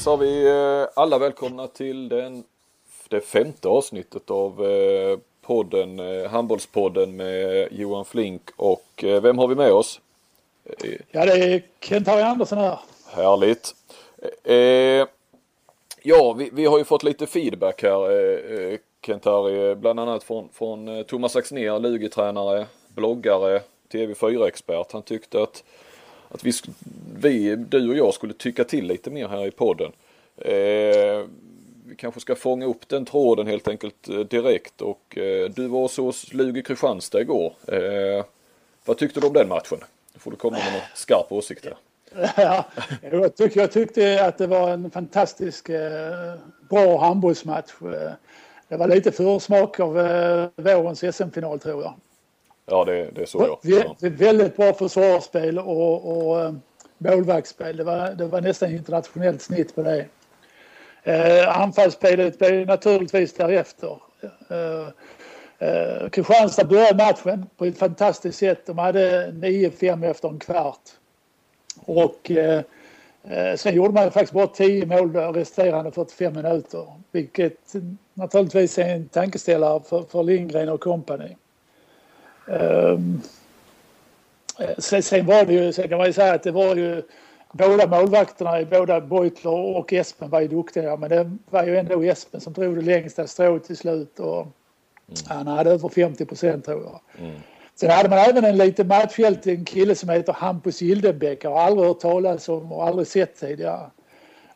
Hälsar vi eh, alla välkomna till den, det femte avsnittet av eh, podden, eh, Handbollspodden med Johan Flink och vem har vi med oss? Ja det är Kent-Harry Andersson här. Härligt. Ja, vi, vi, har ju fått lite feedback här Kent-Harry, bland annat från, från Thomas Axner, Lugi-tränare, bloggare, TV4-expert. Han tyckte att att vi, vi, du och jag skulle tycka till lite mer här i podden. Eh, vi kanske ska fånga upp den tråden helt enkelt eh, direkt och eh, du var så hos i Kristianstad igår. Eh, vad tyckte du om den matchen? Då får du komma med någon skarp åsikt här. Ja, jag, tyckte, jag tyckte att det var en fantastisk eh, bra handbollsmatch. Eh, det var lite försmak av eh, vårens SM-final tror jag. Ja, det, det såg jag. Ja. Väldigt bra försvarsspel och, och eh, målvaktsspel. Det var, det var nästan internationellt snitt på det. Eh, anfallsspelet blev naturligtvis därefter. Eh, eh, Kristianstad började matchen på ett fantastiskt sätt. De hade 9-5 efter en kvart. Och eh, eh, sen gjorde man faktiskt bara 10 mål resterande 45 minuter. Vilket naturligtvis är en tankeställare för, för Lindgren och kompani. Um, sen, sen, var det ju, sen kan man ju säga att det var ju båda målvakterna, båda Beutler och Espen var ju duktiga men det var ju ändå Espen som drog det längsta strået till slut och mm. han hade över 50 procent tror jag. Mm. Sen hade man även en liten matchhjälte, en kille som heter Hampus Gildenbäck. Jag har aldrig hört talas om och aldrig sett tidigare.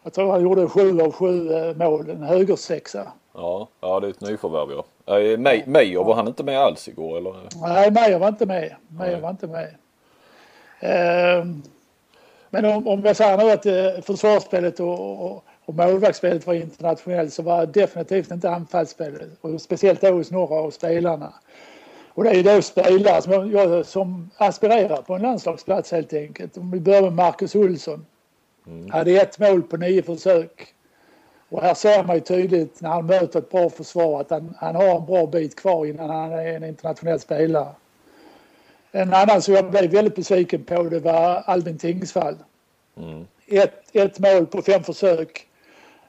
Jag tror han gjorde sju av sju eh, mål, en högersexa. Ja, ja det är ett nyförvärv ja. Äh, Meijer, var han inte med alls igår eller? Nej, Meijer var inte med. Meijer var inte med. Ehm, men om, om jag säger nu att eh, försvarsspelet och, och, och målvaktsspelet var internationellt så var definitivt inte anfallsspelet. Och speciellt då hos några av spelarna. Och det är ju då spelare som, jag, som aspirerar på en landslagsplats helt enkelt. Om vi börjar med Marcus Olsson. Mm. Hade ett mål på nio försök. Och här ser man ju tydligt när han möter ett bra försvar att han, han har en bra bit kvar innan han är en internationell spelare. En annan som jag blev väldigt besviken på det var Albin Tingsvall. Mm. Ett, ett mål på fem försök.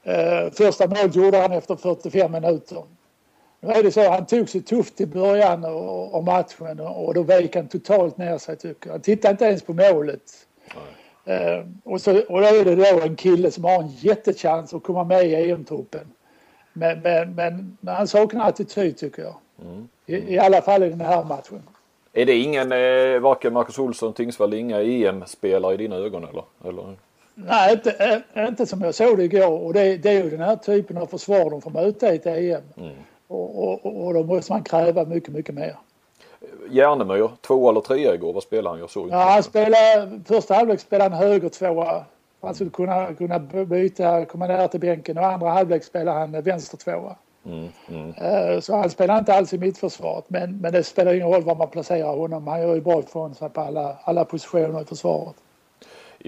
Eh, första målet gjorde han efter 45 minuter. Nu är det så, han tog sig tufft i början av matchen och då vek han totalt ner sig tycker jag. Han tittade inte ens på målet. Eh, och, så, och då är det då en kille som har en jättechans att komma med i EM-truppen. Men, men, men han saknar attityd tycker jag. Mm. I, I, alla fall i den här matchen. Är det ingen, eh, varken Marcus Olsson, Tingsvall, inga EM-spelare i dina ögon eller? eller? Nej, inte, eh, inte som jag såg det igår. Och det, det är ju den här typen av försvar de får möta i ett EM. Mm. Och, och, och då måste man kräva mycket, mycket mer. Järnemyr, två eller trea igår. Vad spelade han? Jag såg inte. Ja, han spelade, första halvlek spelade han höger tvåa. Han skulle kunna, kunna byta, komma ner till bänken och andra halvlek spelade han vänster tvåa. Mm, mm. Eh, så han spelar inte alls i mittförsvaret men, men det spelar ingen roll var man placerar honom. Han gör ju bra ifrån sig på alla, alla positioner i försvaret.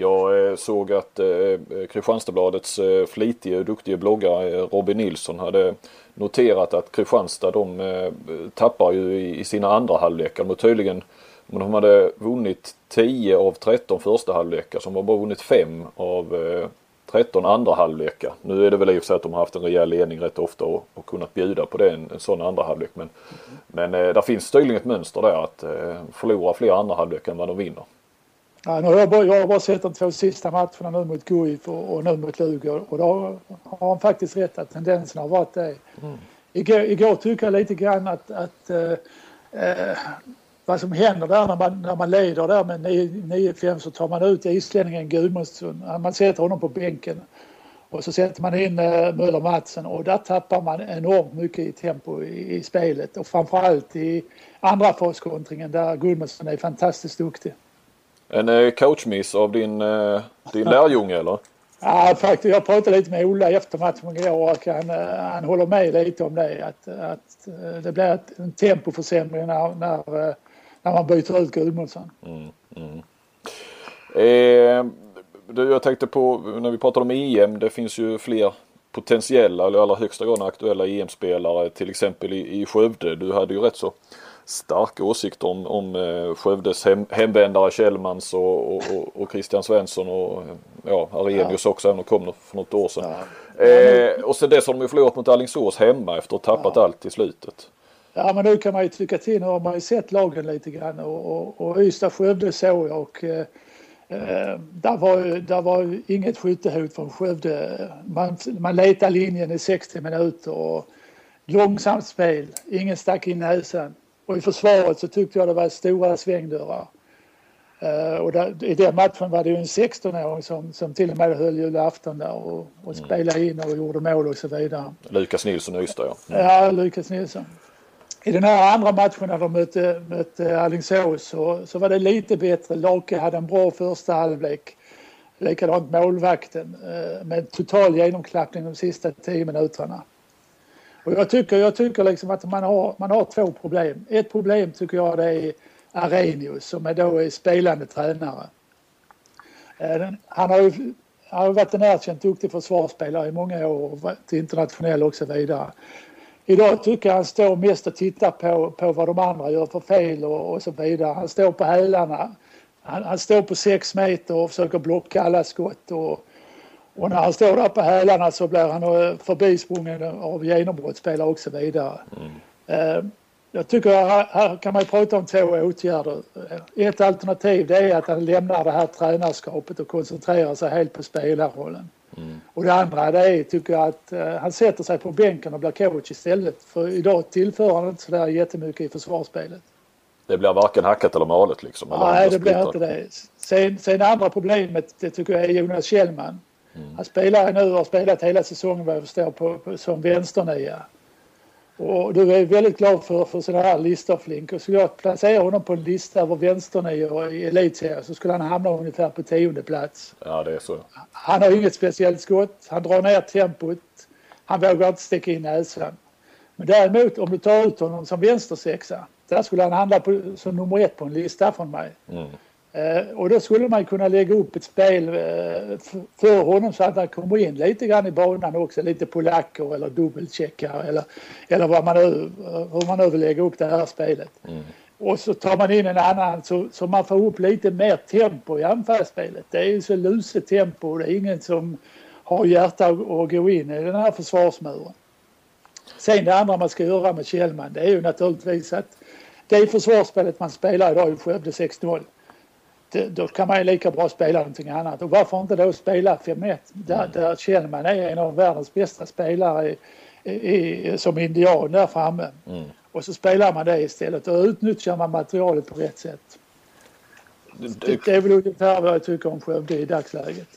Jag eh, såg att eh, eh, Kristianstadsbladets eh, flitige och duktige bloggare eh, Robin Nilsson hade noterat att Kristianstad de tappar ju i sina andra halvlekar. De tydligen om de hade vunnit 10 av 13 första halvlekar så de har bara vunnit 5 av 13 andra halvlekar. Nu är det väl i och för sig att de har haft en rejäl ledning rätt ofta och, och kunnat bjuda på det en, en sån andra halvlek. Men, mm. men eh, där finns tydligen ett mönster där att eh, förlora fler andra halvlekar än vad de vinner. Ja, nu har jag, bara, jag har bara sett de två sista matcherna nu mot Guif och, och nu mot Lugo och då har han faktiskt rätt att tendensen har varit det. Mm. Igår, igår tycker jag lite grann att, att eh, eh vad som händer där när man, när man leder där med 9-5 så tar man ut islänningen Gudmundsson. Man sätter honom på bänken och så sätter man in eh, Möller Matsen och där tappar man enormt mycket i tempo i, i spelet och framförallt i andra faskontringen där Gudmundsson är fantastiskt duktig. En eh, coachmiss av din, eh, din lärjunge eller? Ja, faktiskt. Jag pratade lite med Ola efter matchen igår och han, eh, han håller med lite om det. Att, att det blir en tempoförsämring när, när, när man byter ut Gudmundsson. Mm, mm. eh, jag tänkte på när vi pratade om EM. Det finns ju fler potentiella eller i allra högsta grad aktuella EM-spelare. Till exempel i, i Skövde. Du hade ju rätt så starka åsikter om, om eh, Skövdes hem, hemvändare Kjellmans och, och, och, Christian Svensson och ja, Arrhenius ja. också, även om kom för något år sedan. Ja. Eh, och sen dess har de ju förlorat mot Alingsås hemma efter att ha tappat ja. allt i slutet. Ja men nu kan man ju tycka till, nu har man ju sett lagen lite grann och, och, och Ystad-Skövde såg jag och eh, eh, där, var, där var inget skyttehot från Skövde. Man, man letade linjen i 60 minuter och långsamt spel, ingen stack in näsan. Och i försvaret så tyckte jag det var stora svängdörrar. Uh, och där, i den matchen var det ju en 16-åring som, som till och med höll julafton där och, och mm. spelade in och gjorde mål och så vidare. Lukas Nilsson i Ystad ja. Mm. Ja, Lukas Nilsson. I den här andra matchen när de mötte, mötte Alingsås så, så var det lite bättre. Lake hade en bra första halvlek. Likadant målvakten uh, med total genomklappning de sista tio minuterna. Och jag tycker, jag tycker liksom att man har, man har två problem. Ett problem tycker jag det är Arrhenius som är då är spelande tränare. Eh, han har ju han har varit en erkänt duktig försvarsspelare i många år och varit internationell och så vidare. Idag tycker jag han står mest och tittar på, på vad de andra gör för fel och, och så vidare. Han står på hälarna. Han, han, står på sex meter och försöker blocka alla skott. Och, och när han står där på hälarna så blir han eh, förbisprungen av genombrottsspelare och så vidare. Mm. Eh, jag tycker här, här kan man prata om två åtgärder. Ett alternativ det är att han lämnar det här tränarskapet och koncentrerar sig helt på spelarrollen. Mm. Och det andra det är tycker jag att uh, han sätter sig på bänken och blir coach istället. För idag tillför han inte sådär jättemycket i försvarsspelet. Det blir varken hackat eller malet liksom? Eller Nej, det blir inte det. Sen, sen andra problemet det tycker jag är Jonas Kjellman. Mm. Han spelar nu och har spelat hela säsongen vad jag förstår på, på, som vänsternia. Och du är väldigt glad för, för sådana här listor Flink. Och skulle jag placera honom på en lista över vänsternior i elitserien så skulle han hamna ungefär på tionde plats. Ja, det är så. Han har inget speciellt skott. Han drar ner tempot. Han vågar inte sticka in näsan. Men däremot om du tar ut honom som vänstersexa, där skulle han hamna på, som nummer ett på en lista från mig. Mm. Eh, och då skulle man kunna lägga upp ett spel eh, för honom så att han kommer in lite grann i banan också. Lite polacker eller dubbelcheckar eller, eller vad man hur man nu vill lägga upp det här spelet. Mm. Och så tar man in en annan så, så man får upp lite mer tempo i anfallsspelet. Det är ju så luset tempo. Det är ingen som har hjärta att gå in i den här försvarsmuren. Sen det andra man ska göra med Kjellman det är ju naturligtvis att det försvarsspelet man spelar idag i Skövde 6-0 då kan man ju lika bra spela någonting annat. Och varför inte då spela 5-1 där, mm. där Kjellman är en av världens bästa spelare i, i, som indian där framme. Mm. Och så spelar man det istället och utnyttjar man materialet på rätt sätt. Det, det är väl ungefär vad jag tycker om Skövde i dagsläget.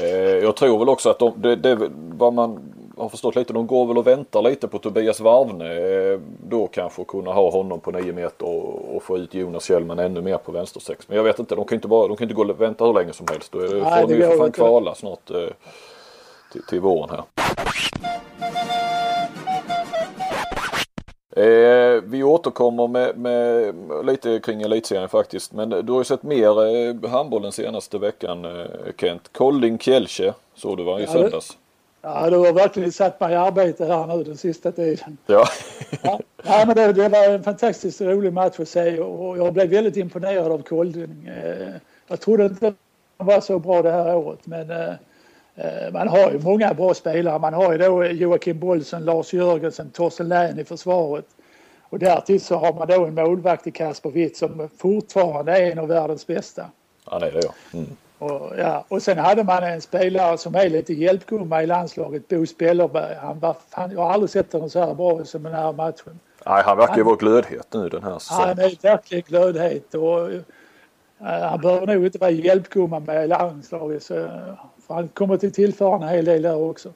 Eh, jag tror väl också att de, det, det, vad man har förstått lite, de går väl och väntar lite på Tobias Varvne. Eh, då kanske kunna ha honom på 9 meter och, och, få ut Jonas Kjellman ännu mer på vänstersex. Men jag vet inte, de kan inte, bara, de kan inte gå och vänta hur länge som helst. Då får de ju för fan kvala snart eh, till, till våren här. Eh, vi återkommer med, med, lite kring elitserien faktiskt. Men du har ju sett mer eh, handboll den senaste veckan eh, Kent. Kolling Kielce såg du va i söndags? Ja, du har verkligen satt mig i arbete här nu den sista tiden. Ja. ja, ja men det, det, var en fantastiskt rolig match att se och jag blev väldigt imponerad av Kolding. Eh, jag trodde inte de var så bra det här året men eh, eh, man har ju många bra spelare. Man har ju då Joakim Bollsen, Lars Jörgensen, Torsten Län i försvaret. Och därtill så har man då en målvakt i Kasper Witt som fortfarande är en av världens bästa. Ja, det är det ja. Mm. Och, ja, och sen hade man en spelare som är lite hjälpgumma i landslaget, Bo Spellerberg. Han var, han, jag har aldrig sett honom så här bra som den här matchen. Nej, han verkar ju vara glödhet nu den här säsongen. Han är verkligen glödhet och uh, han behöver nog inte vara hjälpgumma med landslaget. Så, för han kommer att tillföra en hel del där också.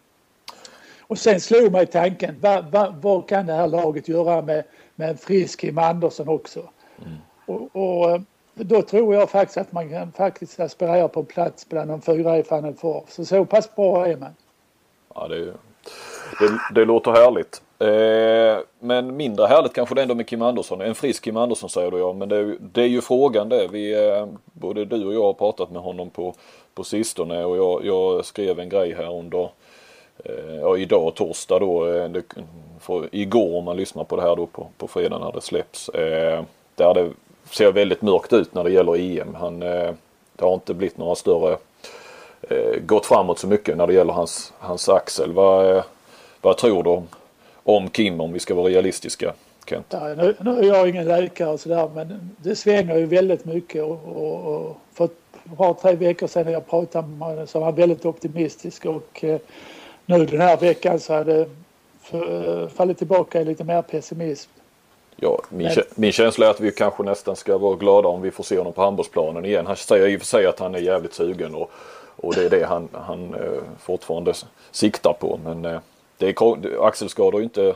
Och sen slog mig tanken, vad, vad, vad kan det här laget göra med, med en frisk Kim Andersson också? Mm. Och, och då tror jag faktiskt att man kan faktiskt aspirera på plats bland de fyra i Final Four. Så så pass bra är man. Ja, det, det, det låter härligt. Eh, men mindre härligt kanske det ändå med Kim Andersson. En frisk Kim Andersson säger du ja. Men det, det är ju frågan det. Vi, eh, både du och jag har pratat med honom på, på sistone och jag, jag skrev en grej här under eh, ja, idag torsdag då. Eh, det, för, igår om man lyssnar på det här då på, på fredag när det släpps. Eh, där det ser väldigt mörkt ut när det gäller EM. Han, eh, det har inte blivit några större eh, gått framåt så mycket när det gäller hans, hans axel. Vad, eh, vad tror du om, om Kim om vi ska vara realistiska? Kent? Ja, nu, nu är jag ingen läkare och sådär men det svänger ju väldigt mycket och, och, och för ett par tre veckor sedan när jag pratade med honom så var han väldigt optimistisk och eh, nu den här veckan så hade för, fallit tillbaka i lite mer pessimism. Ja, min, Men... min känsla är att vi kanske nästan ska vara glada om vi får se honom på handbollsplanen igen. Han säger i och för sig att han är jävligt sugen och, och det är det han, han eh, fortfarande siktar på. Men eh, det är, axelskador är inte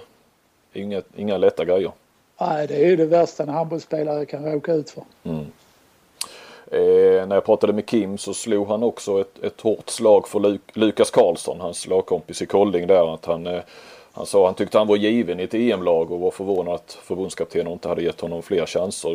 inga, inga lätta grejer. Nej, det är ju det värsta en handbollsspelare kan råka ut för. Mm. Eh, när jag pratade med Kim så slog han också ett, ett hårt slag för Luk Lukas Karlsson, hans lagkompis i Kolding där. Att han, eh, han sa han tyckte han var given i ett EM-lag och var förvånad att förbundskaptenen inte hade gett honom fler chanser.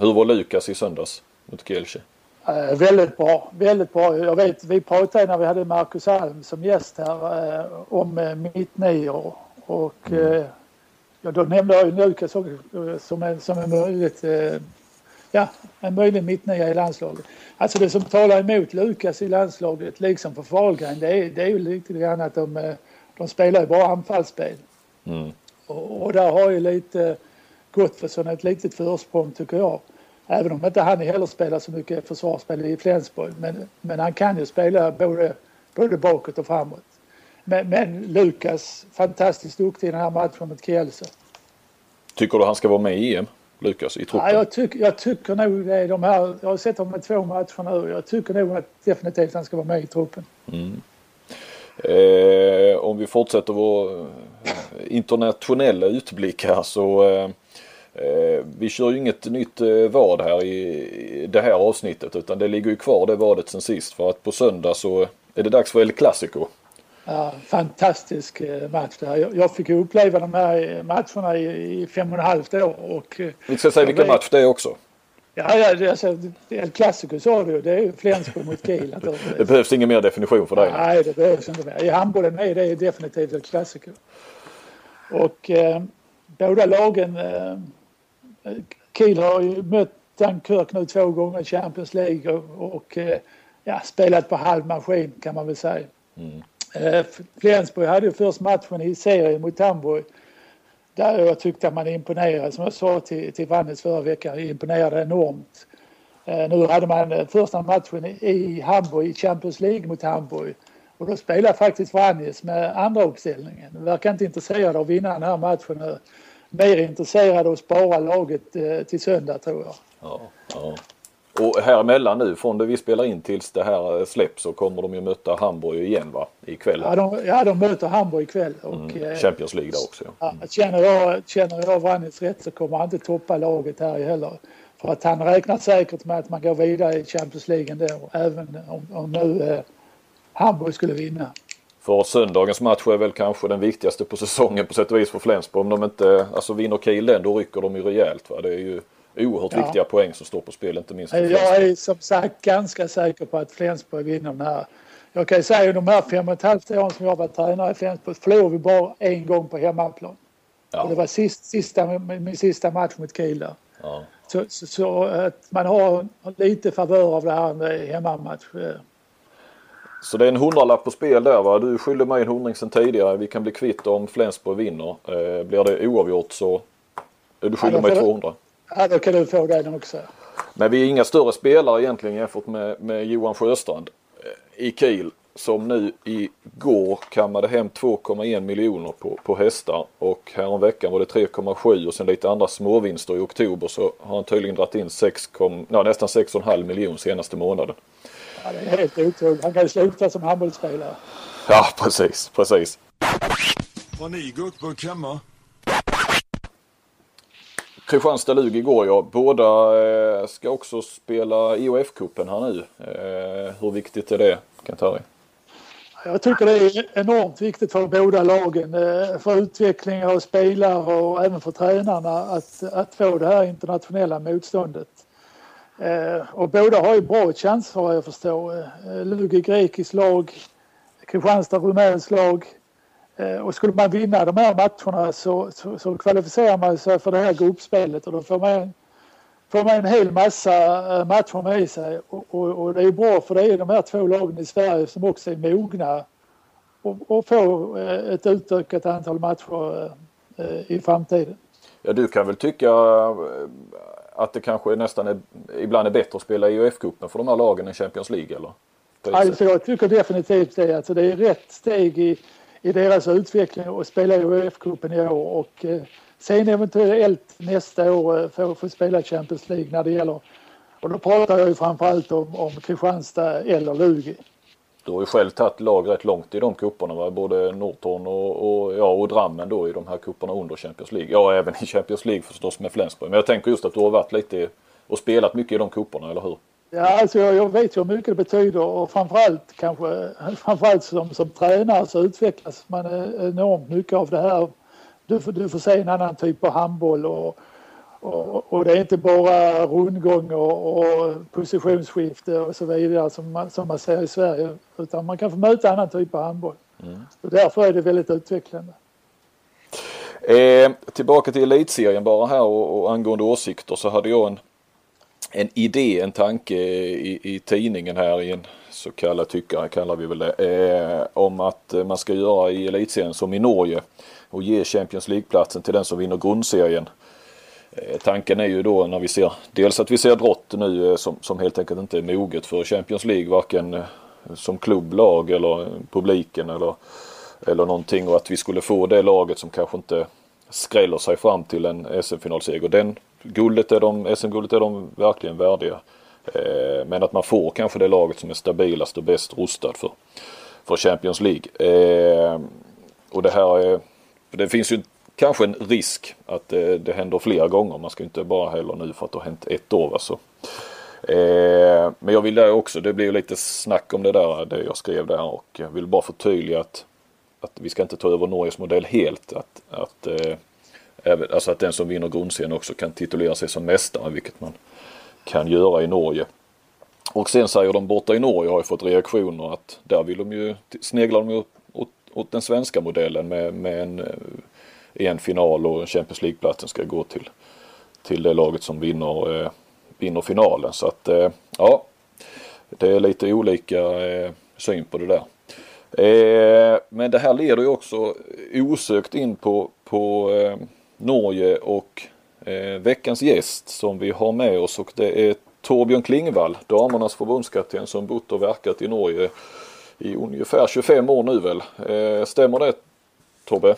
Hur var Lukas i söndags mot Kielce? Eh, väldigt bra, väldigt bra. Jag vet, vi pratade när vi hade Marcus Alm som gäst här eh, om eh, mittnior och mm. Eh, ja, då nämnde jag ju Lukas eh, som en, som en möjligt eh, ja, en möjlig mittnia i landslaget. Alltså det som talar emot Lukas i landslaget, liksom för Fahlgren, det är, det är ju lite grann att de, de spelar ju bara anfallsspel. Mm. Och, och där har ju lite Gottfridsson ett litet försprång tycker jag. Även om inte han heller spelar så mycket försvarsspel i Flensburg. Men, men han kan ju spela både, både bakåt och framåt. Men, men Lukas, fantastiskt duktig i den här matchen mot Kielce. Tycker du han ska vara med i EM? Lukas i truppen? Ja, jag, tyck, jag tycker nog det. De här, jag har sett honom i två matcher nu. Jag tycker nog att definitivt han ska vara med i truppen. Mm. Eh, om vi fortsätter vår eh, internationella utblick här så eh, eh, vi kör ju inget nytt eh, vad här i det här avsnittet utan det ligger ju kvar det vadet sen sist för att på söndag så är det dags för El Clasico. Ja, fantastisk match där. Jag fick uppleva de här matcherna i fem och ett halvt år. Och Vi ska säga vilken match det är också. Ja, ja det, alltså, El Clasico sa du Det är ju Flensburg mot Kiel. det behövs ingen mer definition för dig? Nej, det behövs inte mer. I handbollen är det definitivt El Clasico. Och eh, båda lagen eh, Kiel har ju mött Dunkirk nu två gånger i Champions League och, och eh, ja, spelat på halv maskin kan man väl säga. Mm. Eh, Flensburg hade ju först matchen i serien mot Hamburg där jag tyckte att man imponerade, som jag sa till, till Vannes förra veckan, imponerade enormt. Eh, nu hade man eh, första matchen i Hamburg i Champions League mot Hamburg och då spelade faktiskt Vannes med andra uppställningen. Verkar inte intresserad av att vinna den här matchen eh, mer intresserade av att spara laget eh, till söndag tror jag. Ja, ja. Och här emellan nu från det vi spelar in tills det här släpps så kommer de ju möta Hamburg igen va? Ikväll. Ja de, ja, de möter Hamburg ikväll. Och, mm, eh, Champions League där också. Ja. Ja, känner jag, känner jag Vranjes rätt så kommer han inte toppa laget här heller. För att han räknar säkert med att man går vidare i Champions League ändå. Även om, om nu eh, Hamburg skulle vinna. För söndagens match är väl kanske den viktigaste på säsongen på sätt och vis för Flensburg. Om de inte, alltså vinner Kiel den då rycker de ju rejält. Va? Det är ju oerhört ja. viktiga poäng som står på spel, inte minst Jag är som sagt ganska säker på att Flensburg vinner den här. Jag kan säga att de här fem och ett halvt åren som jag var tränare i Flensburg förlorade vi bara en gång på hemmaplan. Ja. Och det var sist, sista, min sista match mot Kiel där. Ja. Så, så, så, att man har lite favör av det här med hemmamatch. Så det är en hundralapp på spel där va. Du skyllde mig en hundring sen tidigare. Vi kan bli kvitt om Flensburg vinner. Eh, blir det oavgjort så är du skyldig ja, mig 200. Ja då kan du få den också. Men vi är inga större spelare egentligen jämfört med, med Johan Sjöstrand eh, i Kiel som nu igår kammade hem 2,1 miljoner på, på hästar och häromveckan var det 3,7 och sen lite andra småvinster i oktober så har han tydligen dragit in 6, ja, nästan 6,5 miljoner senaste månaden. Ja, det är helt otroligt. Han kan ju sluta som handbollsspelare. Ja, precis, precis. Har ni guckburk hemma? Kristianstad-Lug igår ja. Båda eh, ska också spela IOF-cupen här nu. Eh, hur viktigt är det, Kent-Harry? Jag tycker det är enormt viktigt för båda lagen. Eh, för utvecklingen av spelare och även för tränarna att, att få det här internationella motståndet. Eh, och båda har ju bra chanser vad jag förstår. Eh, Lugi grekiskt lag, Kristianstad rumänskt lag. Eh, och skulle man vinna de här matcherna så, så, så kvalificerar man sig för det här gruppspelet och då får man får man en hel massa eh, matcher med sig och, och, och det är bra för det är de här två lagen i Sverige som också är mogna och, och få eh, ett utökat antal matcher i framtiden. Ja, du kan väl tycka att det kanske nästan är, ibland är bättre att spela i UF-cupen för de här lagen än Champions League eller? Alltså jag tycker definitivt det. Alltså det är rätt steg i, i deras utveckling och spela i UF-cupen i år och eh, sen eventuellt nästa år eh, få, få spela Champions League när det gäller och då pratar jag ju framförallt om, om Kristianstad eller Lugi. Du har ju själv tagit lag rätt långt i de kupperna va? Både Norton och, och, ja, och Drammen då i de här kupperna under Champions League. Ja, även i Champions League förstås med Flensburg. Men jag tänker just att du har varit lite och spelat mycket i de kupperna, eller hur? Ja, alltså jag, jag vet ju hur mycket det betyder och framförallt kanske framförallt som, som tränare så utvecklas man enormt mycket av det här. Du, du får se en annan typ av handboll och, och, och det är inte bara rundgång och, och positionsskifte och så vidare som man, som man ser i Sverige utan man kan få möta annan typ av handboll. Mm. Och därför är det väldigt utvecklande. Eh, tillbaka till elitserien bara här och, och angående åsikter så hade jag en en idé, en tanke i, i tidningen här i en så kallad tyckare kallar vi väl det. Eh, om att eh, man ska göra i elitserien som i Norge och ge Champions League-platsen till den som vinner grundserien. Eh, tanken är ju då när vi ser dels att vi ser Drott nu eh, som, som helt enkelt inte är moget för Champions League varken eh, som klubblag eller eh, publiken eller, eller någonting och att vi skulle få det laget som kanske inte skräller sig fram till en SM-finalseger. Den guldet är de, SM-guldet är de verkligen värdiga. Eh, men att man får kanske det laget som är stabilast och bäst rustad för, för Champions League. Eh, och det här är, det finns ju kanske en risk att det, det händer flera gånger. Man ska inte bara heller nu för att det har hänt ett år. Alltså. Eh, men jag vill där också, det blir lite snack om det där, det jag skrev där och jag vill bara förtydliga att, att vi ska inte ta över Norges modell helt. Att, att eh, Alltså att den som vinner grundserien också kan titulera sig som mästare, vilket man kan göra i Norge. Och sen säger de borta i Norge har ju fått reaktioner att där vill de ju, sneglar de ju åt, åt den svenska modellen med, med en, eh, en final och Champions League-platsen ska gå till, till det laget som vinner, eh, vinner finalen. Så att eh, ja, det är lite olika eh, syn på det där. Eh, men det här leder ju också osökt in på, på eh, Norge och eh, veckans gäst som vi har med oss och det är Torbjörn Klingvall, damernas förbundskapten som bott och verkat i Norge i ungefär 25 år nu väl. Eh, stämmer det Tobbe?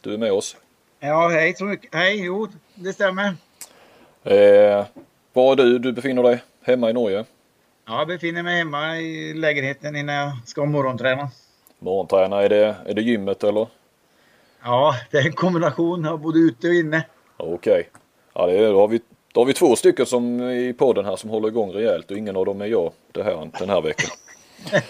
Du är med oss? Ja, hej. Hej, jo det stämmer. Eh, var är du? Du befinner dig hemma i Norge? Ja, jag befinner mig hemma i lägenheten innan jag ska morgonträna. Morgonträna, är det, är det gymmet eller? Ja, det är en kombination av både ute och inne. Okej. Okay. Ja, det är, då, har vi, då har vi två stycken som i podden här som håller igång rejält och ingen av dem är jag det här, den här veckan.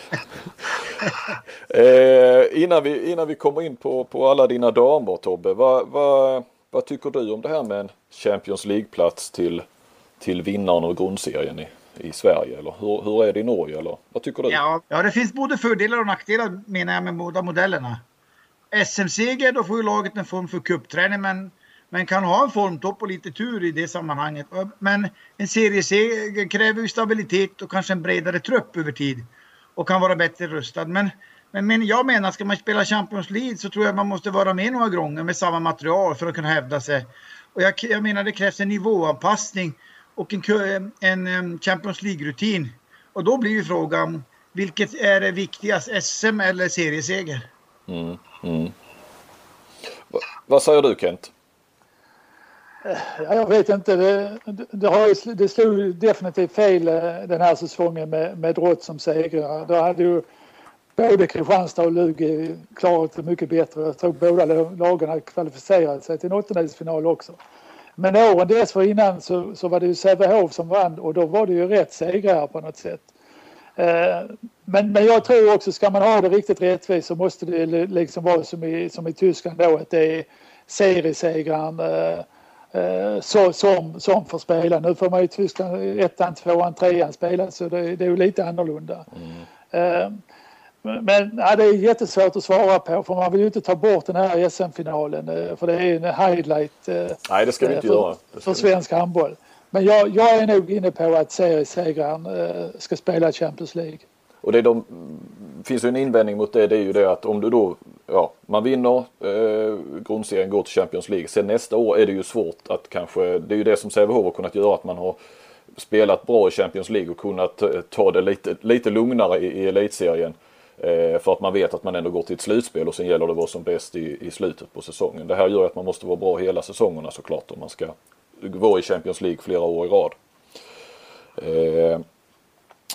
eh, innan, vi, innan vi kommer in på, på alla dina damer Tobbe, vad, vad, vad tycker du om det här med en Champions League-plats till, till vinnaren av grundserien i, i Sverige? Eller hur, hur är det i Norge? Eller? Vad tycker du? Ja, ja, det finns både fördelar och nackdelar menar jag med båda modellerna. SM-seger, då får ju laget en form för cupträning men, men kan ha en formtopp och lite tur i det sammanhanget. Men en serieseger kräver ju stabilitet och kanske en bredare trupp över tid och kan vara bättre rustad. Men, men, men jag menar, ska man spela Champions League så tror jag man måste vara med några gånger med samma material för att kunna hävda sig. Och jag, jag menar, det krävs en nivåanpassning och en, en, en Champions League-rutin. Och då blir ju frågan, vilket är det viktigast, SM eller serieseger? Mm. Mm. Vad säger du Kent? Jag vet inte. Det, det, har, det slog definitivt fel eh, den här säsongen med, med Drott som segrare. Då hade ju både Kristianstad och Lugi klarat det mycket bättre. Jag tror båda lagen hade kvalificerat sig till en åttondelsfinal också. Men åren dessförinnan så, så var det ju Sävehof som vann och då var det ju rätt segrare på något sätt. Eh, men, men jag tror också, ska man ha det riktigt rättvist så måste det liksom vara som i, som i Tyskland då att det är seriesegraren eh, eh, så, som, som får spela. Nu får man ju Tyskland ettan, tvåan, trean spela så det, det är ju lite annorlunda. Mm. Men ja, det är jättesvårt att svara på för man vill ju inte ta bort den här SM-finalen för det är en highlight Nej, det ska vi inte för, göra. för svensk handboll. Men jag, jag är nog inne på att seriesegraren eh, ska spela Champions League. Och det de, finns ju en invändning mot det, det är ju det att om du då, ja, man vinner eh, grundserien, går till Champions League. Sen nästa år är det ju svårt att kanske, det är ju det som Sävehof har kunnat göra, att man har spelat bra i Champions League och kunnat eh, ta det lite, lite lugnare i, i elitserien. Eh, för att man vet att man ändå går till ett slutspel och sen gäller det att vara som bäst i, i slutet på säsongen. Det här gör att man måste vara bra hela säsongerna såklart om man ska vara i Champions League flera år i rad. Eh,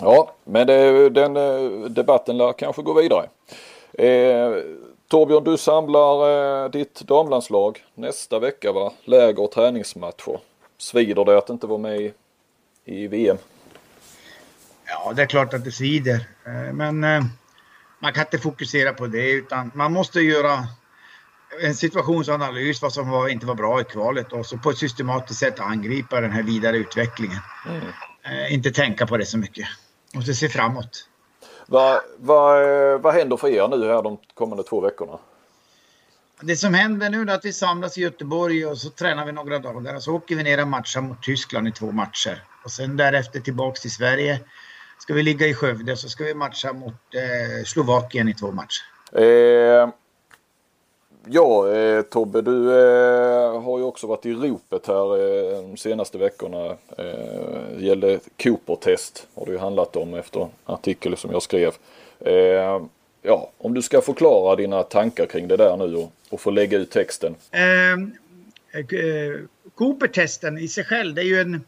ja, men det, den eh, debatten lär kanske gå vidare. Eh, Torbjörn, du samlar eh, ditt damlandslag nästa vecka va? Läger och träningsmatcher. Svider det att inte vara med i, i VM? Ja, det är klart att det svider. Eh, men eh, man kan inte fokusera på det utan man måste göra en situationsanalys vad som var, inte var bra i kvalet och så på ett systematiskt sätt angripa den här vidare utvecklingen. Mm. Eh, inte tänka på det så mycket. Måste se framåt. Vad, vad, vad händer för er nu här de kommande två veckorna? Det som händer nu är att vi samlas i Göteborg och så tränar vi några dagar och så åker vi ner och matchar mot Tyskland i två matcher. Och sen därefter tillbaks till Sverige ska vi ligga i Skövde så ska vi matcha mot eh, Slovakien i två matcher. Eh, ja, eh, Tobbe, du eh, har ju också varit i ropet här eh, de senaste veckorna. Eh, det gällde Cooper-test har det ju handlat om efter artikel som jag skrev. Eh, ja, om du ska förklara dina tankar kring det där nu och, och få lägga ut texten. Ehm, eh, eh, Cooper-testen i sig själv, det är ju en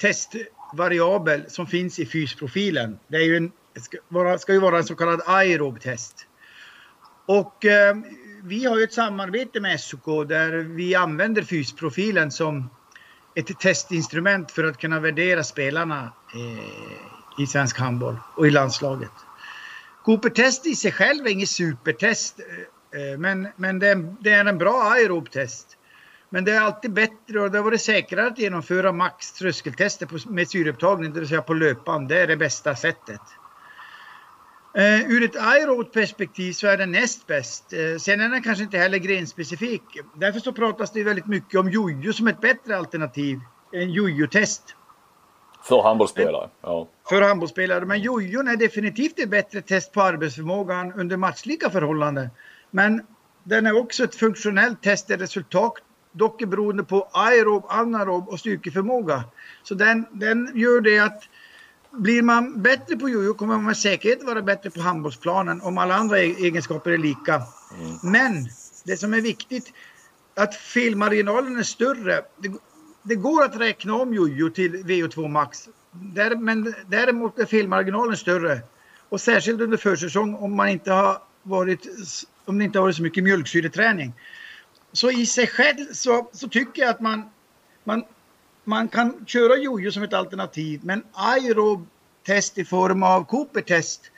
testvariabel som finns i fysprofilen. Det är ju en, ska, vara, ska ju vara en så kallad aerob test. Och eh, vi har ju ett samarbete med SOK där vi använder fysprofilen som ett testinstrument för att kunna värdera spelarna eh, i svensk handboll och i landslaget. Cooper-test i sig själv är inget supertest, eh, eh men, men det, det, är en bra aerob test. Men det är alltid bättre och det har varit säkrare att genomföra max tröskeltester med syreupptagning, det vill säga på löpan. Det är det bästa sättet. Uh, ur ett aerobot perspektiv så är den näst bäst. Uh, sen är den kanske inte heller grenspecifik. Därför så pratas det väldigt mycket om jojo som ett bättre alternativ än jojo-test. För handbollsspelare? Ja. För handbollsspelare. Men jojon är definitivt ett bättre test på arbetsförmågan under matchlika förhållanden. Men den är också ett funktionellt test där resultat, dock är beroende på aerob, anaerob och styrkeförmåga. Så den, den gör det att blir man bättre på jojo kommer man med säkerhet vara bättre på handbollsplanen om alla andra e- egenskaper är lika. Mm. Men det som är viktigt att felmarginalen är större. Det, det går att räkna om jojo till VO2 max. Där, men däremot är felmarginalen större. Och särskilt under försäsong om man inte har varit om det inte har varit så mycket mjölksyreträning. Så i sig själv så, så tycker jag att man, man, man kan köra jojo som ett alternativ men aerob test i form av Cooper-test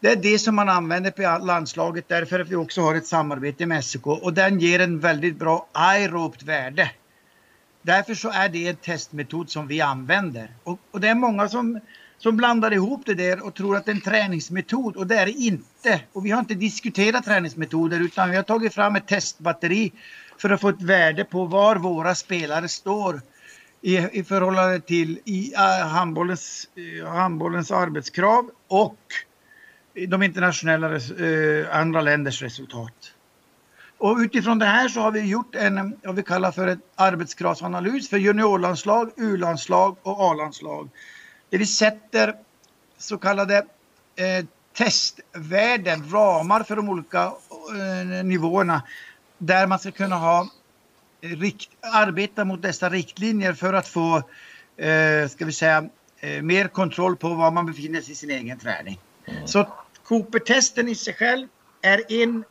det är det som man använder på landslaget därför att vi också har ett samarbete med SEK och den ger en väldigt bra aerobt värde. Därför så är det en testmetod som vi använder. Och, och, det är många som, som blandar ihop det där och tror att det är en träningsmetod och det är det inte. Och vi har inte diskuterat träningsmetoder utan vi har tagit fram ett testbatteri för att få ett värde på var våra spelare står i, i förhållande till i, uh, handbollens, uh, handbollens arbetskrav och de internationella uh, andra länders resultat. Och utifrån det här så har vi gjort en, vad vi kallar för en arbetskravsanalys för juniorlandslag, U-landslag och A-landslag. Där vi sätter så kallade eh, testvärden, ramar för de olika eh, nivåerna där man ska kunna ha rikt, arbeta mot dessa riktlinjer för att få, eh, ska vi säga, eh, mer kontroll på var man befinner sig i sin egen träning. Mm. Så Cooper-testen i sig själv är en,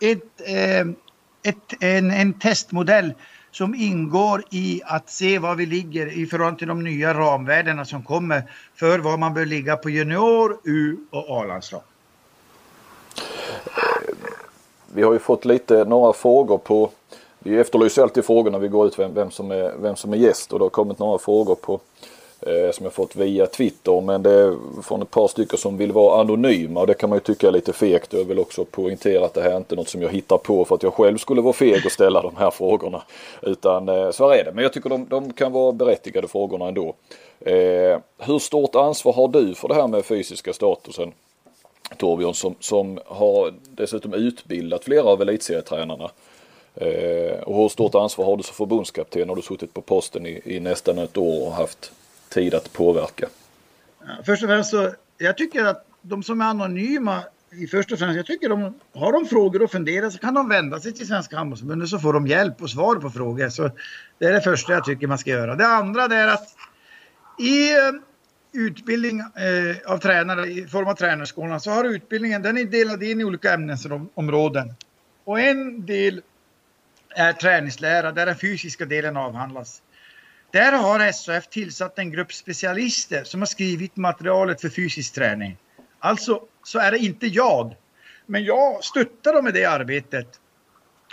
ett, eh, ett, en, en testmodell som ingår i att se var vi ligger i förhållande till de nya ramvärdena som kommer för var man bör ligga på junior, U och A-landslag. Vi har ju fått lite några frågor på vi efterlyser alltid frågor när vi går ut vem, vem, som är, vem som är gäst och det har kommit några frågor på, Eh, som jag fått via Twitter men det är från ett par stycken som vill vara anonyma och det kan man ju tycka är lite fegt. Jag vill också poängtera att det här är inte något som jag hittar på för att jag själv skulle vara feg och ställa de här frågorna. Utan eh, så är det. Men jag tycker de, de kan vara berättigade frågorna ändå. Eh, hur stort ansvar har du för det här med fysiska statusen? Torbjörn som, som har dessutom utbildat flera av elitserietränarna. Eh, och hur stort ansvar har du som förbundskapten? Har du suttit på posten i, i nästan ett år och haft tid att påverka? Först och främst så, jag tycker att de som är anonyma i första och främst, jag tycker de har de frågor och funderar så kan de vända sig till Svenska handbollsförbundet så får de hjälp och svar på frågor. Så det är det första jag tycker man ska göra. Det andra det är att i eh, utbildning eh, av tränare i form av tränarskolan så har utbildningen den är delad in i olika ämnesområden. Och en del är träningslära där den fysiska delen avhandlas. Där har SHF tillsatt en grupp specialister som har skrivit materialet för fysisk träning. Alltså så är det inte jag. Men jag stöttar dem i det arbetet.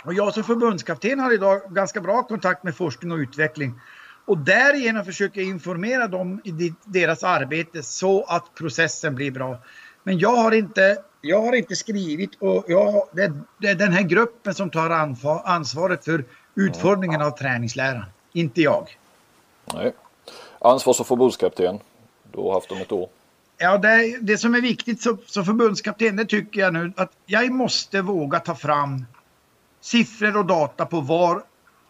Och jag som förbundskapten har idag ganska bra kontakt med forskning och utveckling. Och därigenom försöker jag informera dem i deras arbete så att processen blir bra. Men jag har inte, jag har inte skrivit och jag, det, det är den här gruppen som tar ansvaret för utformningen av träningsläran. Inte jag. Nej. Ansvars och förbundskapten. Du har haft dem ett år. Ja, det, det som är viktigt som, som förbundskapten, det tycker jag nu att jag måste våga ta fram siffror och data på var,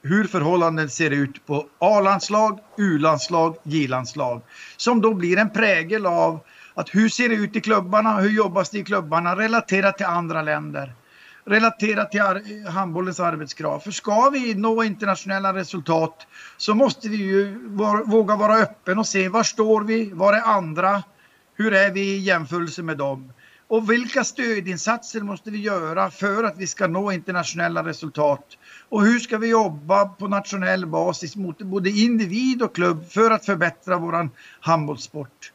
hur förhållanden ser ut på A-landslag, U-landslag, J-landslag. Som då blir en prägel av att hur ser det ut i klubbarna, hur jobbas det i klubbarna relaterat till andra länder relaterat till ar handbollens arbetskrav. För ska vi nå internationella resultat så måste vi ju våga vara öppen och se var står vi, var är andra, hur är vi i jämförelse med dem? Och vilka stödinsatser måste vi göra för att vi ska nå internationella resultat? Och hur ska vi jobba på nationell basis mot både individ och klubb för att förbättra våran handbollssport?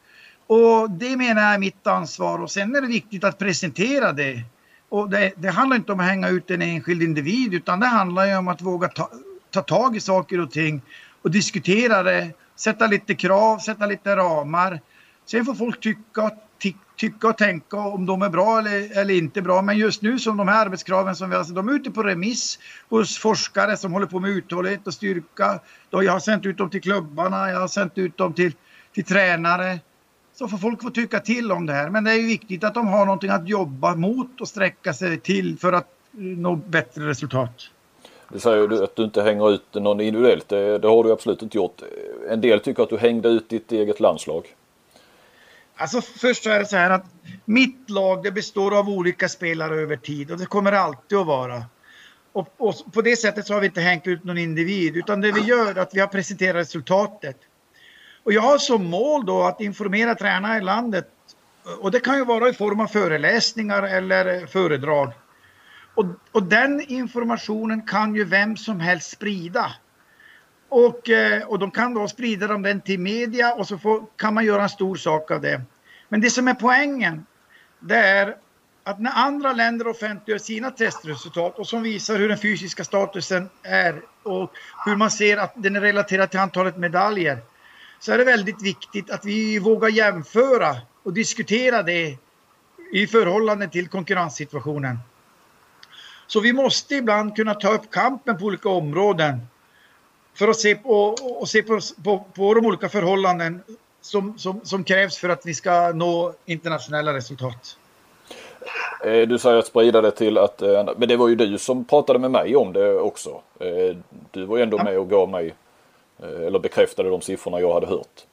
Och det menar jag är mitt ansvar och sen är det viktigt att presentera det och det, det, handlar inte om att hänga ut en enskild individ utan det handlar ju om att våga ta, ta tag i saker och ting och diskutera det, sätta lite krav, sätta lite ramar. Sen får folk tycka, ty, tycka och tänka om de är bra eller, eller inte bra. Men just nu som de här arbetskraven som vi har, de är ute på remiss hos forskare som håller på med uthållighet och styrka. Då jag har sänt ut dem till klubbarna, jag har sänt ut dem till, till tränare så får folk få tycka till om det här. Men det är ju viktigt att de har någonting att jobba mot och sträcka sig till för att nå bättre resultat. Du säger ju att du inte hänger ut någon individuellt. Det, det, har du absolut inte gjort. En del tycker att du hängde ut ditt eget landslag. Alltså först så är det så här att mitt lag det består av olika spelare över tid och det kommer alltid att vara. Och, och på det sättet så har vi inte hängt ut någon individ utan det vi gör är att vi har presenterat resultatet. Och jag har som mål då att informera tränare i landet. Och det kan ju vara i form av föreläsningar eller föredrag. Och, och den informationen kan ju vem som helst sprida. Och, eh, och de kan då sprida den till media och så får, kan man göra en stor sak av det. Men det som är poängen, det är att när andra länder offentliggör sina testresultat och som visar hur den fysiska statusen är och hur man ser att den är relaterad till antalet medaljer så är det väldigt viktigt att vi vågar jämföra och diskutera det i förhållande till konkurrenssituationen. Så vi måste ibland kunna ta upp kampen på olika områden för att se på, och se på, på, på de olika förhållanden som, som, som krävs för att vi ska nå internationella resultat. Eh, du säger att sprida det till att, eh, men det var ju du som pratade med mig om det också. Eh, du var ju ändå med och gav mig eller bekräftade de siffrorna jag hade hört.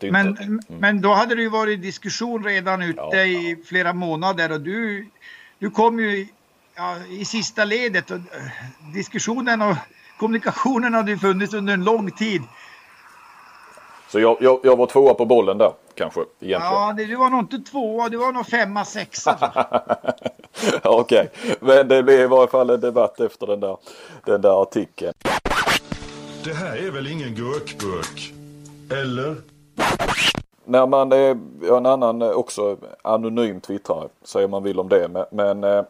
men, inte, mm. men då hade det ju varit diskussion redan ute ja, i flera månader och du, du kom ju ja, i sista ledet. Och, eh, diskussionen och kommunikationen hade ju funnits under en lång tid. Så jag, jag, jag var tvåa på bollen där kanske egentligen. Ja, det, du var nog inte tvåa, du var nog femma, sexa. Okej, okay. men det blev i varje fall en debatt efter den där, den där artikeln. Det här är väl ingen gurkburk? Eller? När man är en annan också anonym twittrare, säger man vill om det. Men, men eh,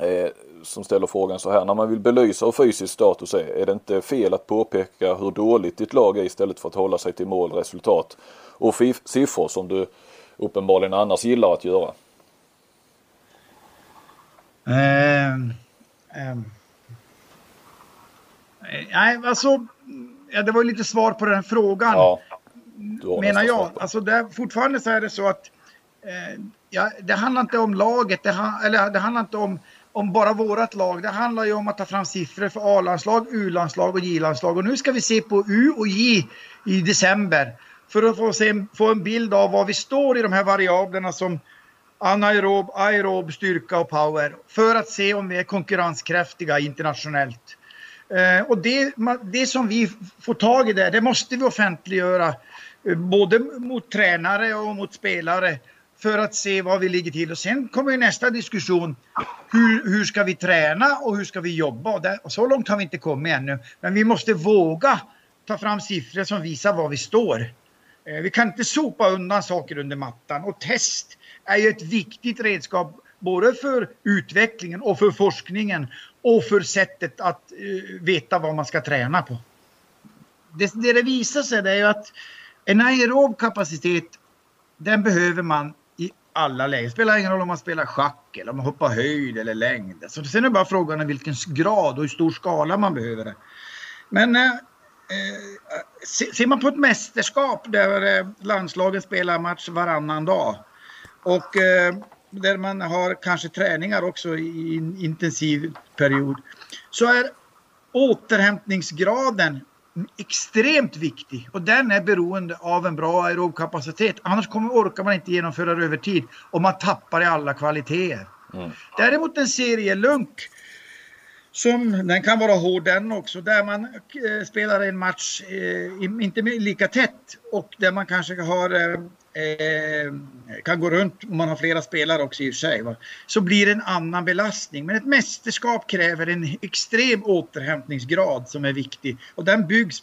eh, som ställer frågan så här. När man vill belysa hur fysisk status är, är det inte fel att påpeka hur dåligt ditt lag är istället för att hålla sig till mål, resultat och siffror som du uppenbarligen annars gillar att göra? Um, um. Nej, alltså, ja, det var lite svar på den frågan. Ja, menar jag. Alltså, det, fortfarande så är det så att eh, ja, det handlar inte om laget, det, eller, det handlar inte om, om bara vårat lag. Det handlar ju om att ta fram siffror för A-landslag, U-landslag och J-landslag. Och nu ska vi se på U och J i december för att få, se, få en bild av var vi står i de här variablerna som anaerob, aerob, styrka och power för att se om vi är konkurrenskraftiga internationellt. Eh, och det, det som vi får tag i där, det måste vi offentliggöra eh, både mot tränare och mot spelare för att se var vi ligger till. Och sen kommer nästa diskussion. Hur, hur ska vi träna och hur ska vi jobba? Och, där, och så långt har vi inte kommit ännu. Men vi måste våga ta fram siffror som visar var vi står. Eh, vi kan inte sopa undan saker under mattan och test är ju ett viktigt redskap både för utvecklingen och för forskningen och för sättet att uh, veta vad man ska träna på. Det, det, det visar sig det är ju att en aerob kapacitet den behöver man i alla lägen. Det spelar ingen roll om man spelar schack eller om man hoppar höjd eller längd. Så sen är det bara frågan om vilken grad och hur stor skala man behöver det. Men eh, eh ser man på ett mästerskap där eh, landslagen spelar match varannan dag och eh, där man har kanske träningar också i en intensiv period så är återhämtningsgraden extremt viktig och den är beroende av en bra aerobkapacitet. Annars kommer, orkar man inte genomföra det över tid och man tappar i alla kvaliteter. Mm. Däremot en serielunk som, den kan vara hård den också, där man eh, spelar en match eh, inte lika tätt och där man kanske har eh, eh, kan gå runt om man har flera spelare också i och för sig. Va? Så blir det en annan belastning. Men ett mästerskap kräver en extrem återhämtningsgrad som är viktig och den byggs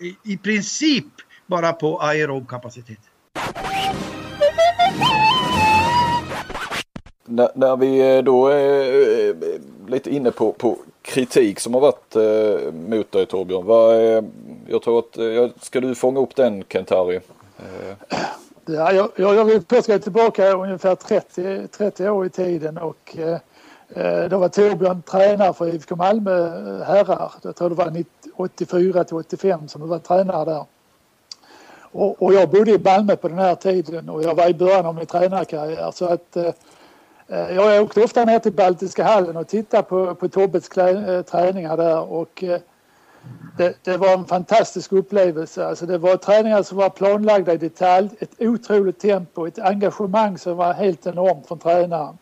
i, i princip bara på aerob kapacitet. När, när vi eh, då är lite inne på, på kritik som har varit eh, mot dig Torbjörn. Vad, eh, jag tror att, eh, ska du fånga upp den Kent-Harry? Ja, jag, jag vill först gå tillbaka ungefär 30, 30 år i tiden och eh, då var Torbjörn tränare för IFK Malmö eh, herrar. Jag tror det var 84 till 85 som du var tränare där. Och, och, jag bodde i Malmö på den här tiden och jag var i början av min tränarkarriär så att eh, eh jag åkte ofta ner till Baltiska hallen och tittade på, på Tobbes eh, träningar där och eh, det, det, var en fantastisk upplevelse. Alltså det var träningar som var planlagda i detalj, ett otroligt tempo, ett engagemang som var helt enormt från tränaren.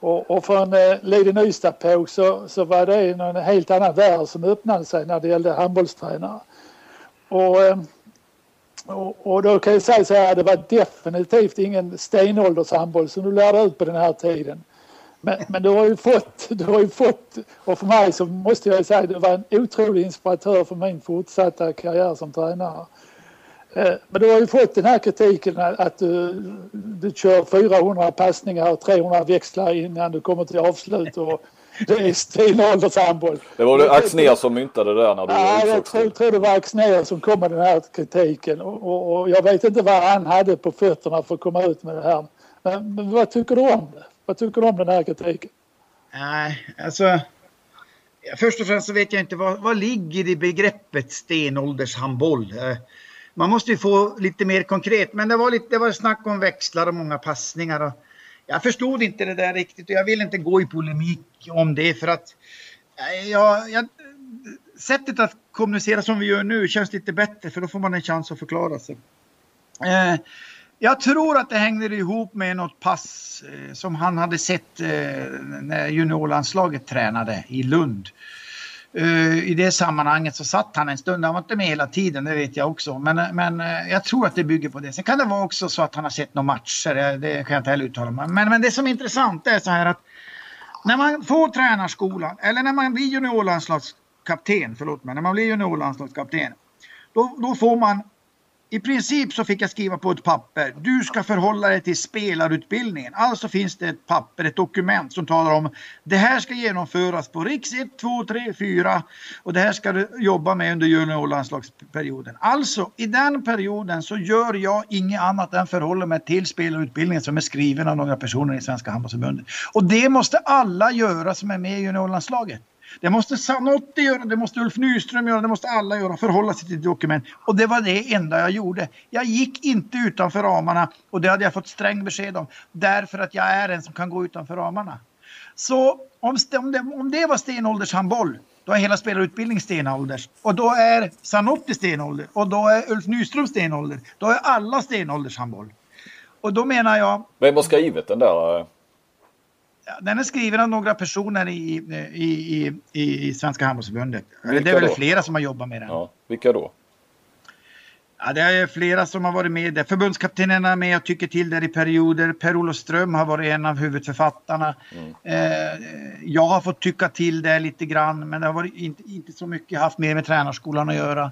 Och, och från eh, Liden Ystad så, så var det en helt annan värld som öppnade sig när det gällde handbollstränare. Och, eh, och, och då kan jag säga så här, det var definitivt ingen stenåldershandboll som du lärde ut på den här tiden. Men, men, du har ju fått, du har ju fått, och för mig så måste jag säga, du var en otrolig inspiratör för min fortsatta karriär som tränare. Eh, men du har ju fått den här kritiken att du, du kör 400 passningar och 300 växlar innan du kommer till avslut och det är stenåldershandboll. Det var det Axnér som myntade det där när du Ja, jag tror, tror det var Axnér som kom med den här kritiken och, och, och, jag vet inte vad han hade på fötterna för att komma ut med det här. Men, men vad tycker du om det? Vad tycker du om den här kritiken? Nej, alltså. Först och främst så vet jag inte vad, vad ligger i begreppet stenåldershandboll. Eh, man måste ju få lite mer konkret, men det var, lite, det var snack om växlar och många passningar. Och, jag förstod inte det där riktigt och jag vill inte gå i polemik om det för att eh, jag, jag, sättet att kommunicera som vi gör nu känns lite bättre för då får man en chans att förklara sig. Eh, jag tror att det hängde ihop med något pass eh, som han hade sett eh, när juniorlandslaget tränade i Lund. Uh, I det sammanhanget så satt han en stund, han var inte med hela tiden, det vet jag också. Men, eh, men uh, jag tror att det bygger på det. Sen kan det vara också så att han har sett några matcher, det kan jag inte heller uttala mig men, men det som är intressant är så här att när man får tränarskolan, eller när man blir juniorlandslagskapten, förlåt mig, när man blir juniorlandslagskapten, då, då får man i princip så fick jag skriva på ett papper. Du ska förhålla dig till spelarutbildningen. Alltså finns det ett papper, ett dokument som talar om det här ska genomföras på riks 1, 2, 3, 4 och det här ska du jobba med under juniorlandslagsperioden. Alltså i den perioden så gör jag inget annat än förhåller mig till spelarutbildningen som är skriven av några personer i Svenska handbollsförbundet. Och det måste alla göra som är med i juniorlandslaget. Det måste Sanotti göra, det måste Ulf Nyström göra, det måste alla göra, förhålla sig till dokument. Och det var det enda jag gjorde. Jag gick inte utanför ramarna och det hade jag fått sträng besked om. Därför att jag är en som kan gå utanför ramarna. Så om, om, det, om det var stenåldershandboll, då är hela spelarutbildning stenålders. Och då är Sanotti stenålder. Och då är Ulf Nyström stenålder. Då är alla stenåldershandboll. Och då menar jag... Vem har skrivit den där? Eh, den är skriven av några personer i, i, i, i Svenska Handbollsförbundet. Det är väl då? flera som har jobbat med den. Ja, vilka då? Ja, det är flera som har varit med. Förbundskaptenen är med och tycker till där i perioder. Per-Olof Ström har varit en av huvudförfattarna. Mm. Eh, jag har fått tycka till det lite grann, men det har varit inte, inte så mycket haft mer med tränarskolan att göra.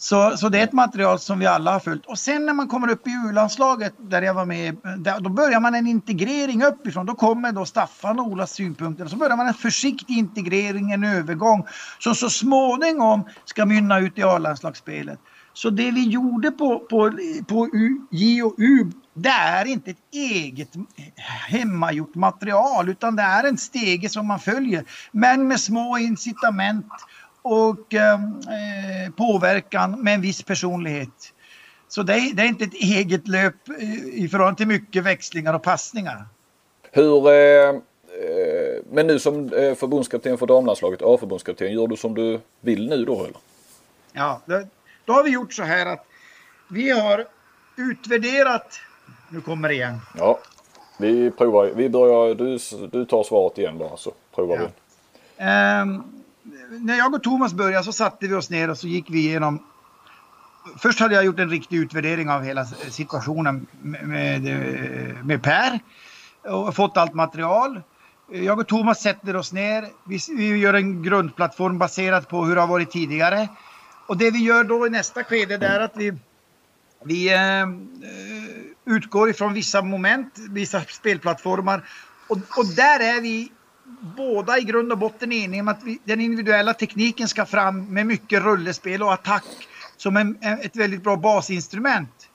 Så, så det är ett material som vi alla har följt. Och sen när man kommer upp i U-landslaget där jag var med, där, då börjar man en integrering uppifrån. Då kommer då Staffan och Olas synpunkter. Så börjar man en försiktig integrering, en övergång som så småningom ska mynna ut i A-landslagsspelet. Så det vi gjorde på, på, på U, J och U, det är inte ett eget hemmagjort material utan det är en stege som man följer. Men med små incitament och eh, påverkan med en viss personlighet. Så det är, det är, inte ett eget löp i förhållande till mycket växlingar och passningar. Hur, eh, men nu som eh, förbundskapten för damlandslaget, A-förbundskapten, gör du som du vill nu då eller? Ja, då, då har vi gjort så här att vi har utvärderat, nu kommer det igen. Ja, vi provar, vi börjar, du, du tar svaret igen bara så provar ja. vi. Um, när jag och Thomas började så satte vi oss ner och så gick vi igenom Först hade jag gjort en riktig utvärdering av hela situationen med, med, med Per och fått allt material. Jag och Thomas sätter oss ner. Vi, vi gör en grundplattform baserat på hur det har varit tidigare. Och det vi gör då i nästa skede är att vi, vi eh, utgår ifrån vissa moment, vissa spelplattformar. Och, och där är vi båda i grund och botten eniga om att vi, den individuella tekniken ska fram med mycket rullespel och attack som en, ett väldigt bra basinstrument.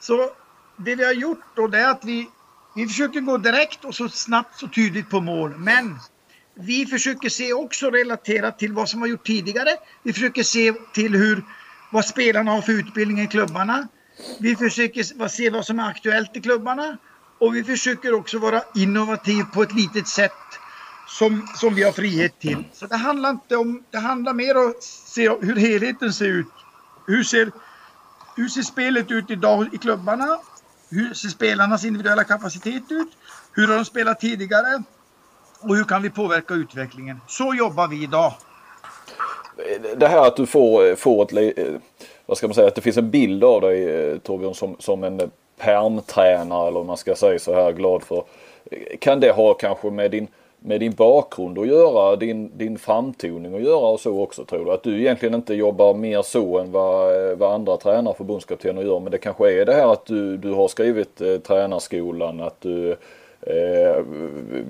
Så det vi har gjort då det är att vi, vi försöker gå direkt och så snabbt så tydligt på mål. Men vi försöker se också relaterat till vad som har gjort tidigare. Vi försöker se till hur, vad spelarna har för utbildning i klubbarna. Vi försöker se vad som är aktuellt i klubbarna. Och vi försöker också vara innovativ på ett litet sätt som, som vi har frihet till. Så det handlar inte om, det handlar mer om att se hur helheten ser ut. Hur ser, hur ser spelet ut idag i klubbarna? Hur ser spelarnas individuella kapacitet ut? Hur har de spelat tidigare? Och hur kan vi påverka utvecklingen? Så jobbar vi idag. Det här att du får, får ett, vad ska man säga, att det finns en bild av dig Torbjörn som, som en permtränare eller om man ska säga så här glad för. Kan det ha kanske med din med din bakgrund att göra, din, din framtoning att göra och så också tror du? Att du egentligen inte jobbar mer så än vad, eh, vad andra tränare, förbundskaptener gör. Men det kanske är det här att du, du har skrivit eh, tränarskolan, att du eh,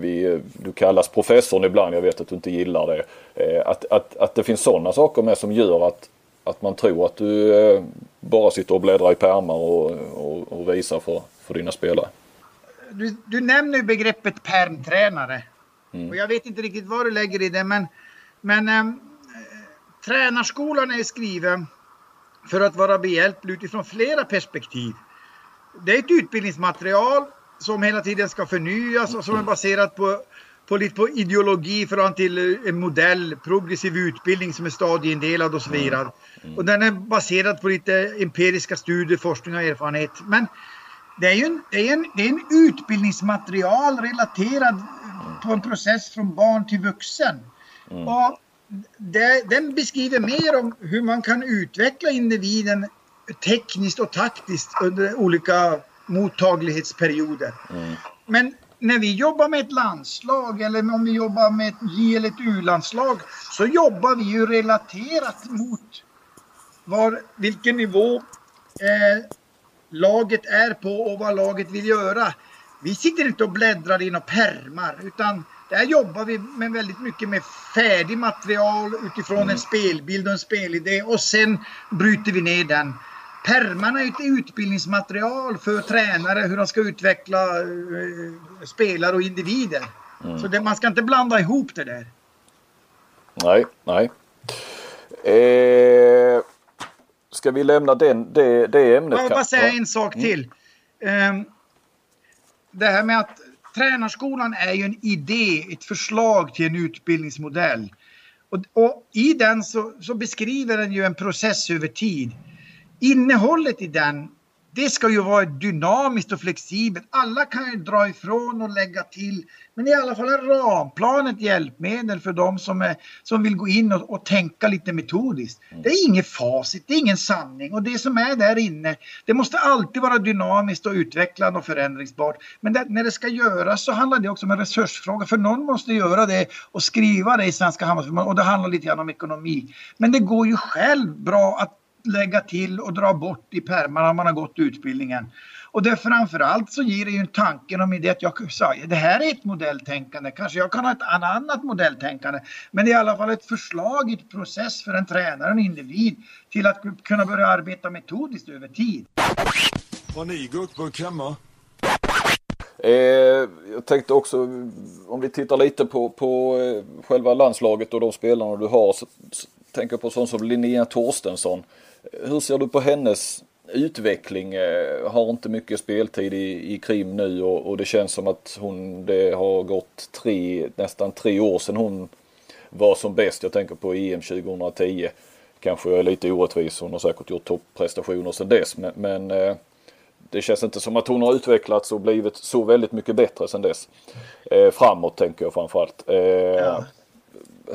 vi, du kallas professorn ibland, jag vet att du inte gillar det. Eh, att, att, att det finns sådana saker med som gör att, att man tror att du eh, bara sitter och bläddrar i pärmar och, och, och visar för, för dina spelare. Du, du nämner begreppet permtränare. Mm. Och jag vet inte riktigt vad du lägger i det, men, men äh, tränarskolan är skriven för att vara behjälplig utifrån flera perspektiv. Det är ett utbildningsmaterial som hela tiden ska förnyas och som är baserat på, på lite på ideologi förhållande till en modell, progressiv utbildning som är stadieindelad och så vidare. Mm. Och den är baserad på lite empiriska studier, forskning och erfarenhet. Men det är ju en, det är en, det är en utbildningsmaterial relaterad på en process från barn till vuxen. Mm. Och det, den beskriver mer om hur man kan utveckla individen tekniskt och taktiskt under olika mottaglighetsperioder. Mm. Men när vi jobbar med ett landslag eller om vi jobbar med ett J eller ett U-landslag så jobbar vi ju relaterat mot var, vilken nivå eh, laget är på och vad laget vill göra. Vi sitter inte och bläddrar i några permar utan där jobbar vi med väldigt mycket med färdig material utifrån mm. en spelbild och en spelidé och sen bryter vi ner den. Permarna är ett utbildningsmaterial för tränare hur de ska utveckla uh, spelare och individer. Mm. Så det, man ska inte blanda ihop det där. Nej, nej. Eh, ska vi lämna den, det, det ämnet? Jag vill bara säga en sak mm. till. Um, det här med att tränarskolan är ju en idé, ett förslag till en utbildningsmodell. Och, och i den så, så, beskriver den ju en process över tid. Innehållet i den det ska ju vara dynamiskt och flexibelt. Alla kan ju dra ifrån och lägga till. Men i alla fall en ramplan, ett hjälpmedel för de som, är, som vill gå in och, och tänka lite metodiskt. Mm. Det är inget facit, det är ingen sanning. Och det som är där inne, det måste alltid vara dynamiskt och utvecklande och förändringsbart. Men det, när det ska göras så handlar det också om en resursfråga. För någon måste göra det och skriva det i Svenska Handbollsförbundet. Och det handlar lite grann om ekonomi. Men det går ju själv bra att lägga till och dra bort i pärmarna om man har gått utbildningen. Och det framförallt så ger det ju en tanken om det att jag sa, det här är ett modelltänkande, kanske jag kan ha ett annat modelltänkande. Men det är i alla fall ett förslag, ett process för en tränare, en individ till att kunna börja arbeta metodiskt över tid. Har ni gurkburk hemma? Eh, jag tänkte också om vi tittar lite på, på eh, själva landslaget och de spelarna du har. Så, så tänker på sån som Linnea Torstensson. Hur ser du på hennes utveckling? Eh, har inte mycket speltid i, i Krim nu och, och, det känns som att hon, det har gått tre, nästan tre år sedan hon var som bäst. Jag tänker på EM 2010. Kanske jag är lite orättvis, hon har säkert gjort topprestationer sedan dess. Men, men eh, det känns inte som att hon har utvecklats och blivit så väldigt mycket bättre sedan dess. Eh, framåt tänker jag framförallt. Eh, ja.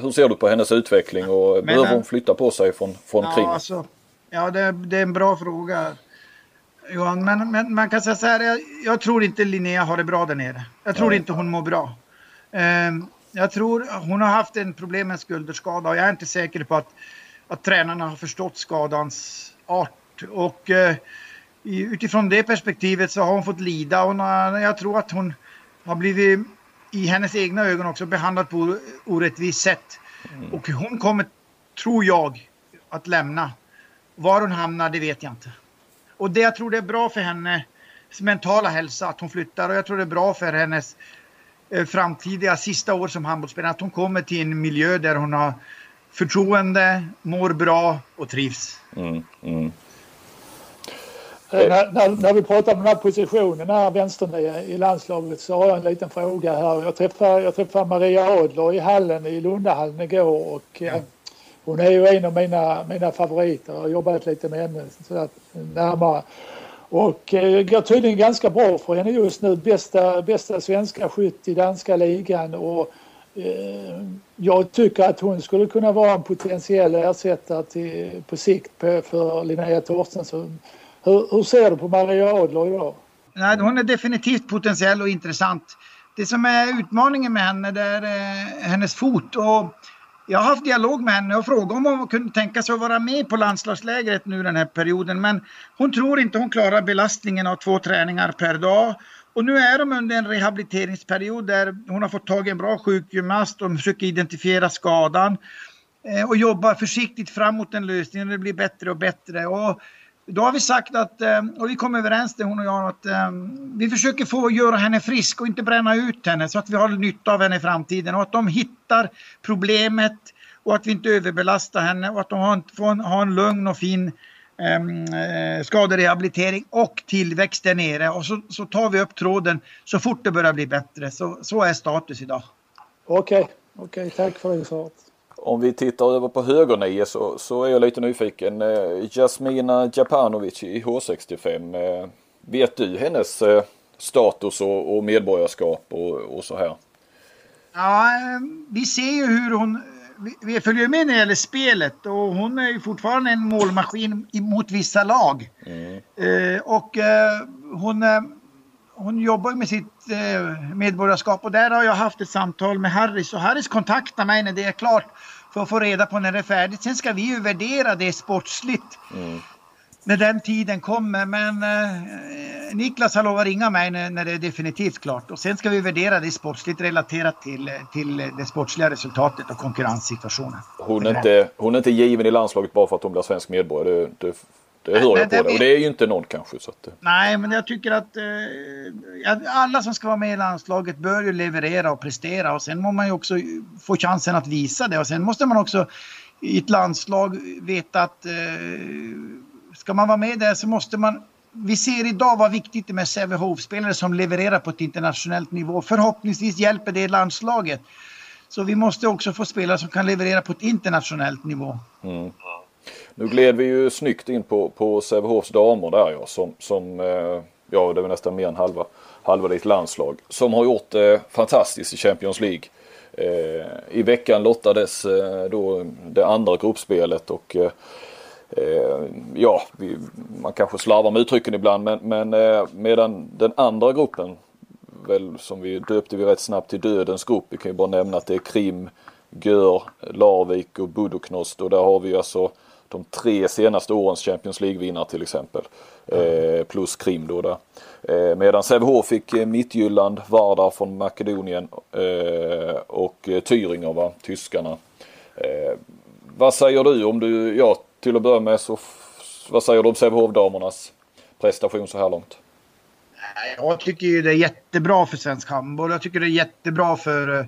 Hur ser du på hennes utveckling och men, behöver hon flytta på sig från, från ja, Krim? Alltså, Ja, det, det, är en bra fråga. Johan, men, men man kan säga så här, jag, jag, tror inte Linnea har det bra där nere. Jag tror Nej. inte hon mår bra. Um, jag tror hon har haft en problem med skulderskada och jag är inte säker på att, att tränarna har förstått skadans art. Och uh, utifrån det perspektivet så har hon fått lida. och jag tror att hon har blivit i hennes egna ögon också behandlad på orättvist sätt. Mm. Och hon kommer, tror jag, att lämna var hon hamnar, det vet jag inte. Och det jag tror det är bra för hennes mentala hälsa att hon flyttar och jag tror det är bra för hennes eh, framtida sista år som handbollsspelare att hon kommer till en miljö där hon har förtroende, mår bra och trivs. Mm, mm. Eh, när, när, när, vi pratar om den här positionen, här vänsternia i landslaget, så har jag en liten fråga här. Jag träffade, jag träffade Maria Adler i hallen i Lundahallen igår och ja. Hon är ju en av mina, mina favoriter. Jag har jobbat lite med henne så närmare. Och eh, går tydligen ganska bra för henne just nu. Bästa, bästa svenska skytt i danska ligan. Och, eh, jag tycker att hon skulle kunna vara en potentiell ersättare till, på sikt på, för Linnea Torstensson. Hur, hur ser du på Maria Adler idag? Nej, hon är definitivt potentiell och intressant. Det som är utmaningen med henne det är eh, hennes fot. Och jag har haft dialog med henne och frågat om hon kunde tänka sig att vara med på landslagslägret nu den här perioden. Men hon tror inte hon klarar belastningen av två träningar per dag. Och nu är de under en rehabiliteringsperiod där hon har fått tag i en bra sjukgymnast och försöker identifiera skadan. Eh, och jobbar försiktigt framåt en lösning och det blir bättre och bättre. Och då har vi sagt att, eh, och vi kom överens det hon och jag, att eh, vi försöker få göra henne frisk och inte bränna ut henne så att vi har nytta av henne i framtiden och att de hittar problemet och att vi inte överbelastar henne och att de får ha en lugn och fin ehm, eh, skaderehabilitering och tillväxt där nere och så, så tar vi upp tråden så fort det börjar bli bättre. Så, så är status idag. Okej, okay. okej, okay, tack för det svaret. Om vi tittar över på högernio så, så är jag lite nyfiken. Eh, Jasmina Japanovic i H65. Eh, vet du hennes eh, status och, och medborgarskap och, och, så här? Ja, vi ser ju hur hon vi följer med när det gäller spelet och hon är ju fortfarande en målmaskin mot vissa lag. Mm. Och hon, hon jobbar med sitt medborgarskap och där har jag haft ett samtal med Harris och Harris kontaktar mig när det är klart för att få reda på när det är färdigt. Sen ska vi ju värdera det sportsligt. Mm. när den tiden kommer. Men eh, Niklas har lovat ringa mig när, när, det är definitivt klart. Och sen ska vi värdera det sportsligt relaterat till, till det sportsliga resultatet och konkurrenssituationen. Hon är, inte, hon är inte given i landslaget bara för att hon blir svensk medborgare. Det, det, det hör jag på det. Och det är ju inte någon kanske. Så att, Nej, men jag tycker att eh, alla som ska vara med i landslaget bör ju leverera och prestera. Och sen måste man ju också få chansen att visa det. Och sen måste man också i ett landslag veta att eh, ska man vara med där så måste man vi ser idag vad viktigt det är med Sävehof-spelare som levererar på ett internationellt nivå. Förhoppningsvis hjälper det landslaget. Så vi måste också få spelare som kan leverera på ett internationellt nivå. Mm. Nu gled vi ju snyggt in på, på Sävehofs damer där ja, som, som eh, ja det var nästan mer än halva, halva ditt landslag. Som har gjort det eh, fantastiskt i Champions League. Eh, I veckan lottades eh, då det andra gruppspelet och eh, eh, ja, vi, man kanske slarvar med uttrycken ibland men, men eh, medan den andra gruppen väl som vi döpte vi rätt snabbt till dödens grupp. Vi kan ju bara nämna att det är Krim, Gör, Larvik och Budoknost och där har vi alltså de tre senaste årens Champions League-vinnare till exempel. Eh, plus Krim då där. Eh, medan Sävehof fick eh, Mittjylland, Vardar från Makedonien eh, och eh, Thüringer, va, tyskarna. Eh, vad säger du om du, ja till att börja med så vad säger du om Sävehof-damernas prestation så här långt? Jag tycker ju det är jättebra för svensk handboll. Jag tycker det är jättebra för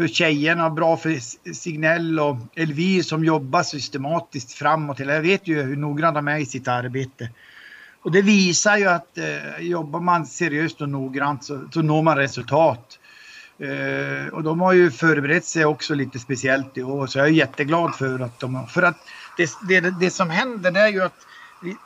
för tjejerna, bra för Signell och Elvir som jobbar systematiskt framåt. Jag vet ju hur noggranna de är i sitt arbete. Och det visar ju att eh, jobbar man seriöst och noggrant så, så når man resultat. Eh, och de har ju förberett sig också lite speciellt i år så jag är jätteglad för att de För att det, det, det som händer det är ju att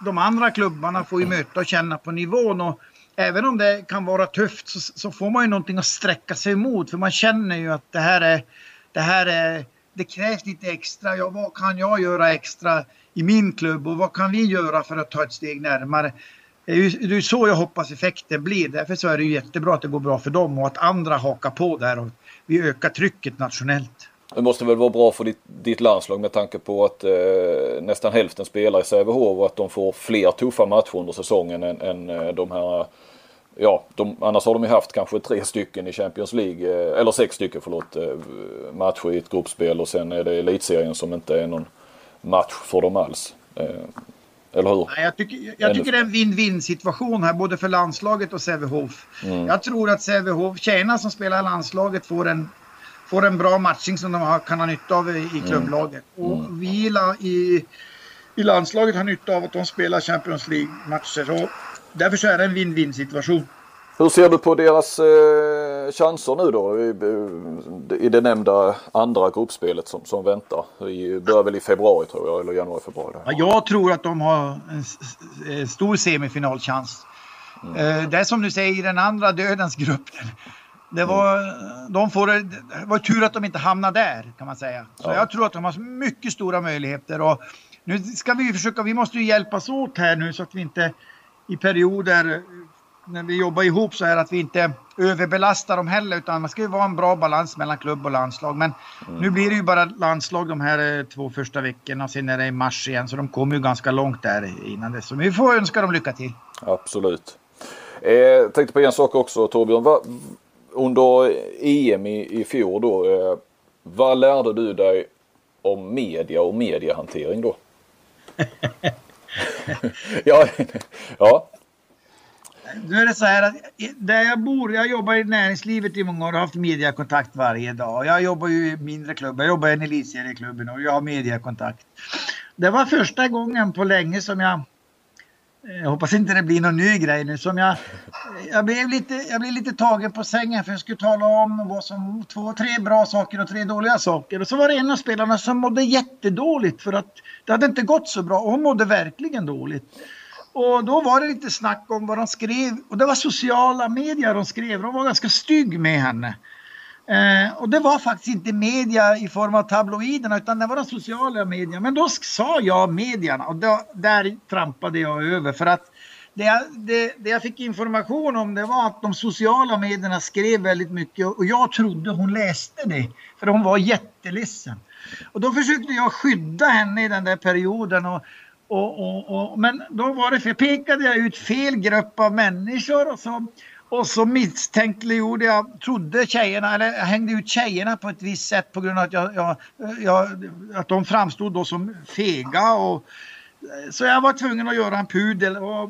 de andra klubbarna får ju möta och känna på nivån. Och även om det kan vara tufft så, så, får man ju någonting att sträcka sig emot för man känner ju att det här är, det här är, det krävs lite extra. Ja, vad kan jag göra extra i min klubb och vad kan vi göra för att ta ett steg närmare? Det är ju det är så jag hoppas effekten blir. Därför så är det ju jättebra att det går bra för dem och att andra hakar på där och vi ökar trycket nationellt. Det måste väl vara bra för ditt, ditt landslag med tanke på att eh, nästan hälften spelar i Sävehof och att de får fler tuffa matcher under säsongen än, än eh, de här Ja, de, annars har de ju haft kanske tre stycken i Champions League, eh, eller sex stycken förlåt, eh, matcher i ett gruppspel och sen är det elitserien som inte är någon match för dem alls. Eller hur? Jag tycker, jag tycker det är en win-win situation här både för landslaget och Sävehof. Mm. Jag tror att Sävehof, tjejerna som spelar i landslaget får en får en bra matchning som de kan ha nytta av i klubblaget. Mm. Och vi i, i landslaget har nytta av att de spelar Champions League-matcher. Därför så är det en win-win situation. Hur ser du på deras eh, chanser nu då i, i det nämnda andra gruppspelet som, som väntar? I, börjar väl i februari tror jag, eller januari-februari. Ja, jag tror att de har en, en stor semifinalchans. Mm. Eh, det är som du säger i den andra dödens grupp. Det var, de får, det var tur att de inte hamnade där kan man säga. Så ja. jag tror att de har mycket stora möjligheter. Och nu ska vi försöka, vi måste ju hjälpas åt här nu så att vi inte i perioder när vi jobbar ihop så här att vi inte överbelastar dem heller utan man ska ju vara en bra balans mellan klubb och landslag. Men mm. nu blir det ju bara landslag de här eh, två första veckorna. Sen är det i mars igen så de kommer ju ganska långt där innan det. Så vi får önska dem lycka till. Absolut. Eh, tänkte på en sak också Torbjörn. Va, under EM i, i fjol då. Eh, vad lärde du dig om media och mediehantering då? ja, ja. Nu är det så här att där jag bor, jag jobbar i näringslivet i många år och har haft mediakontakt varje dag. Jag jobbar ju i mindre klubbar, jag jobbar i en elitserieklubben och jag har mediakontakt. Det var första gången på länge som jag jag hoppas inte det blir någon ny grej nu som jag... Jag blev lite, jag blev lite tagen på sängen för jag skulle tala om vad som två, tre bra saker och tre dåliga saker. Och så var det en av spelarna som mådde jättedåligt för att det hade inte gått så bra. hon mådde verkligen dåligt. Och då var det lite snack om vad de skrev. Och det var sociala medier de skrev. De var ganska stygg med henne. Eh, och det var faktiskt inte media i form av tabloiderna utan det var de sociala medierna. Men då sa jag medierna och då, där trampade jag över för att det jag, det, det jag fick information om det var att de sociala medierna skrev väldigt mycket och jag trodde hon läste det för hon var jätteledsen. Och då försökte jag skydda henne i den där perioden och, Och, och, och, men då var det för pekade jag ut fel grupp av människor och så, och så misstänkliggjorde jag, trodde tjejerna, eller jag hängde ut tjejerna på ett visst sätt på grund av att, jag, jag, jag, att de framstod då som fega. Och, så jag var tvungen att göra en pudel. Och,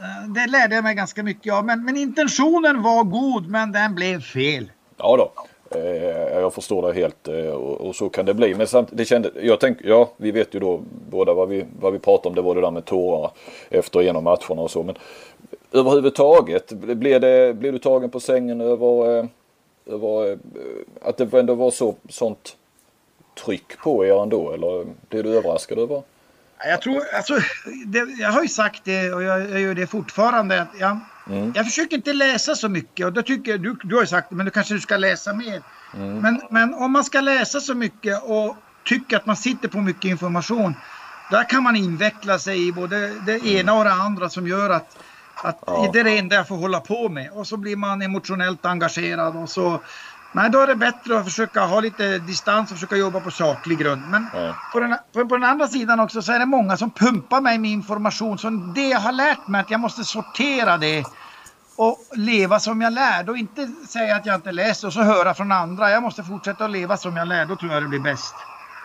eh, det lärde jag mig ganska mycket av. Men, men intentionen var god men den blev fel. Ja då. Eh, jag förstår det helt eh, och, så kan det bli. Men samt, det kände, jag tänkte, ja vi vet ju då båda vad vi, vad vi pratade om. Det var det där med tårar efter genom matcherna och så. Men överhuvudtaget, blev, det, blev du tagen på sängen över, eh, över eh, att det ändå var så, sånt tryck på er ändå? Eller blev du överraskad över? Jag tror, alltså, det, jag har ju sagt det och jag, jag gör det fortfarande. Att jag, mm. jag försöker inte läsa så mycket och då tycker du, du har ju sagt det, men du kanske du ska läsa mer. Mm. Men, men om man ska läsa så mycket och tycker att man sitter på mycket information. Där kan man inveckla sig i både det ena och det andra som gör att, att ja. det är det enda jag får hålla på med. Och så blir man emotionellt engagerad och så Nej, då är det bättre att försöka ha lite distans och försöka jobba på saklig grund. Men ja. på, den, på, på, den andra sidan också så är det många som pumpar mig med information. Så det jag har lärt mig att jag måste sortera det och leva som jag lär. Och inte säga att jag inte läser och så höra från andra. Jag måste fortsätta att leva som jag lär. Då tror jag det blir bäst.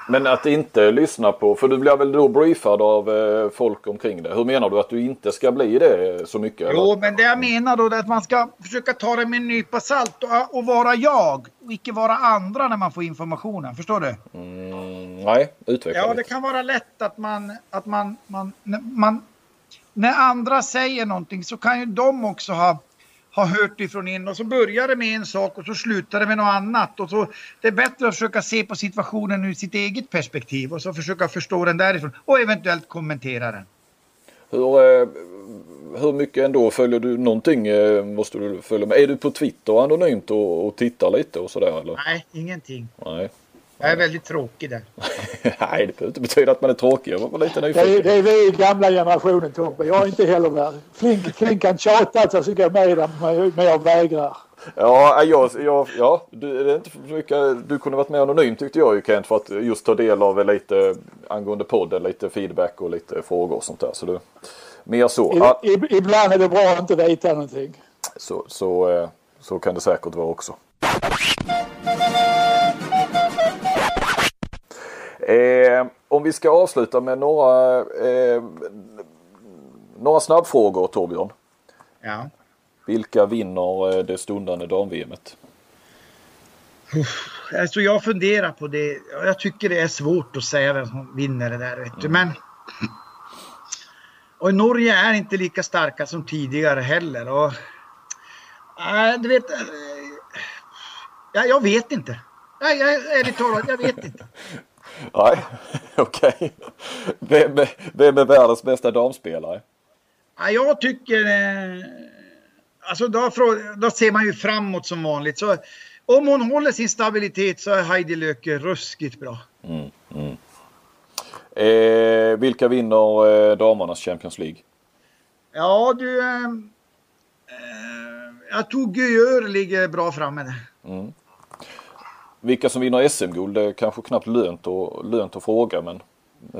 Men att inte lyssna på, för du blir väl då briefad av eh, folk omkring dig. Hur menar du att du inte ska bli det så mycket? Jo, eller? men det jag menar då är att man ska försöka ta det med en nypa salt och, och vara jag och icke vara andra när man får informationen. Förstår du? Mm, nej, utveckla Ja, det kan vara lätt att man, att man, man, man, när andra säger någonting så kan ju de också ha har hört ifrån en och så börjar det med en sak och så slutar det med något annat. Och så, det är bättre att försöka se på situationen ur sitt eget perspektiv och så försöka förstå den därifrån och eventuellt kommentera den. Hur, eh, hur mycket ändå följer du någonting? Eh, måste du följa med? Är du på Twitter anonymt och, och tittar lite och sådär eller? Nej, ingenting. Nej. Jag är väldigt tråkig där. Nej, det behöver inte betyda att man är tråkig. Jag var lite nyfiken. Det, är, det är vi i gamla generationen Tompe. Jag är inte heller där. Flink, Flink kan tjata så ska jag med där, men jag vägrar. Ja, jag, jag, ja du, det är inte för mycket, du kunde varit med anonym tyckte jag ju Kent för att just ta del av lite angående podden, lite feedback och lite frågor och sånt där. Så du, mer så. I, i, ibland är det bra att inte veta någonting. Så, så, eh, så kan det säkert vara också. Eh, om vi ska avsluta med några, eh, några snabbfrågor Torbjörn. Ja. Vilka vinner eh, det stundande dam-VMet? Alltså jag funderar på det. Jag tycker det är svårt att säga vem som vinner det där. Vet du. Mm. Men och Norge är inte lika starka som tidigare heller. Och, äh, du vet, äh, ja, jag vet inte. Nej, jag, ärligt talat, jag vet inte. Nej, okej. Okay. Vem, vem är världens bästa damspelare? Ja, jag tycker... Eh, alltså då, då ser man ju framåt som vanligt. Så om hon håller sin stabilitet så är Heidi Lööke ruskigt bra. Mm, mm. Eh, vilka vinner eh, damernas Champions League? Ja du... Eh, eh jag tror Guilleur ligger bra framme. Mm. Vilka som vinner SM-guld, är kanske knappt lönt, och, lönt att fråga men,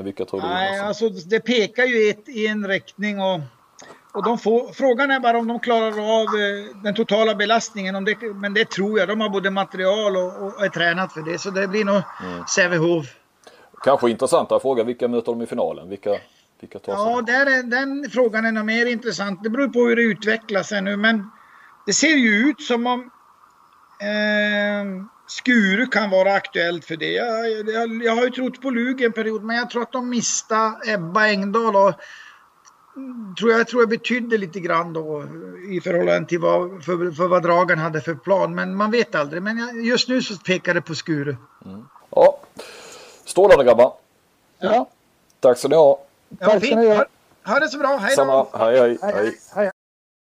vilka tror du? Nej, alltså det pekar ju ett, i en riktning och, och de får, frågan är bara om de klarar av eh, den totala belastningen. Om det, men det tror jag, de har både material och, och är tränat för det så det blir nog mm. Sävehof. Kanske intressantare fråga, vilka möter de i finalen? Vilka, vilka tar ja, där är, den frågan är nog mer intressant. Det beror på hur det utvecklar sig nu men det ser ju ut som om eh, Skuru kan vara aktuellt för det. Jag, jag, jag har ju trott på Lugi en period, men jag tror att de miste Ebba Engdahl och tror jag, tror jag betydde lite grann då i förhållande till vad, för, för vad Dragan hade för plan. Men man vet aldrig. Men just nu så pekar det på Skuru. Mm. Ja, strålande grabbar. Ja. Tack så ni ha. Tack ska ni ha. Ha det så bra. Hej då. Samma. hej. hej. hej, hej.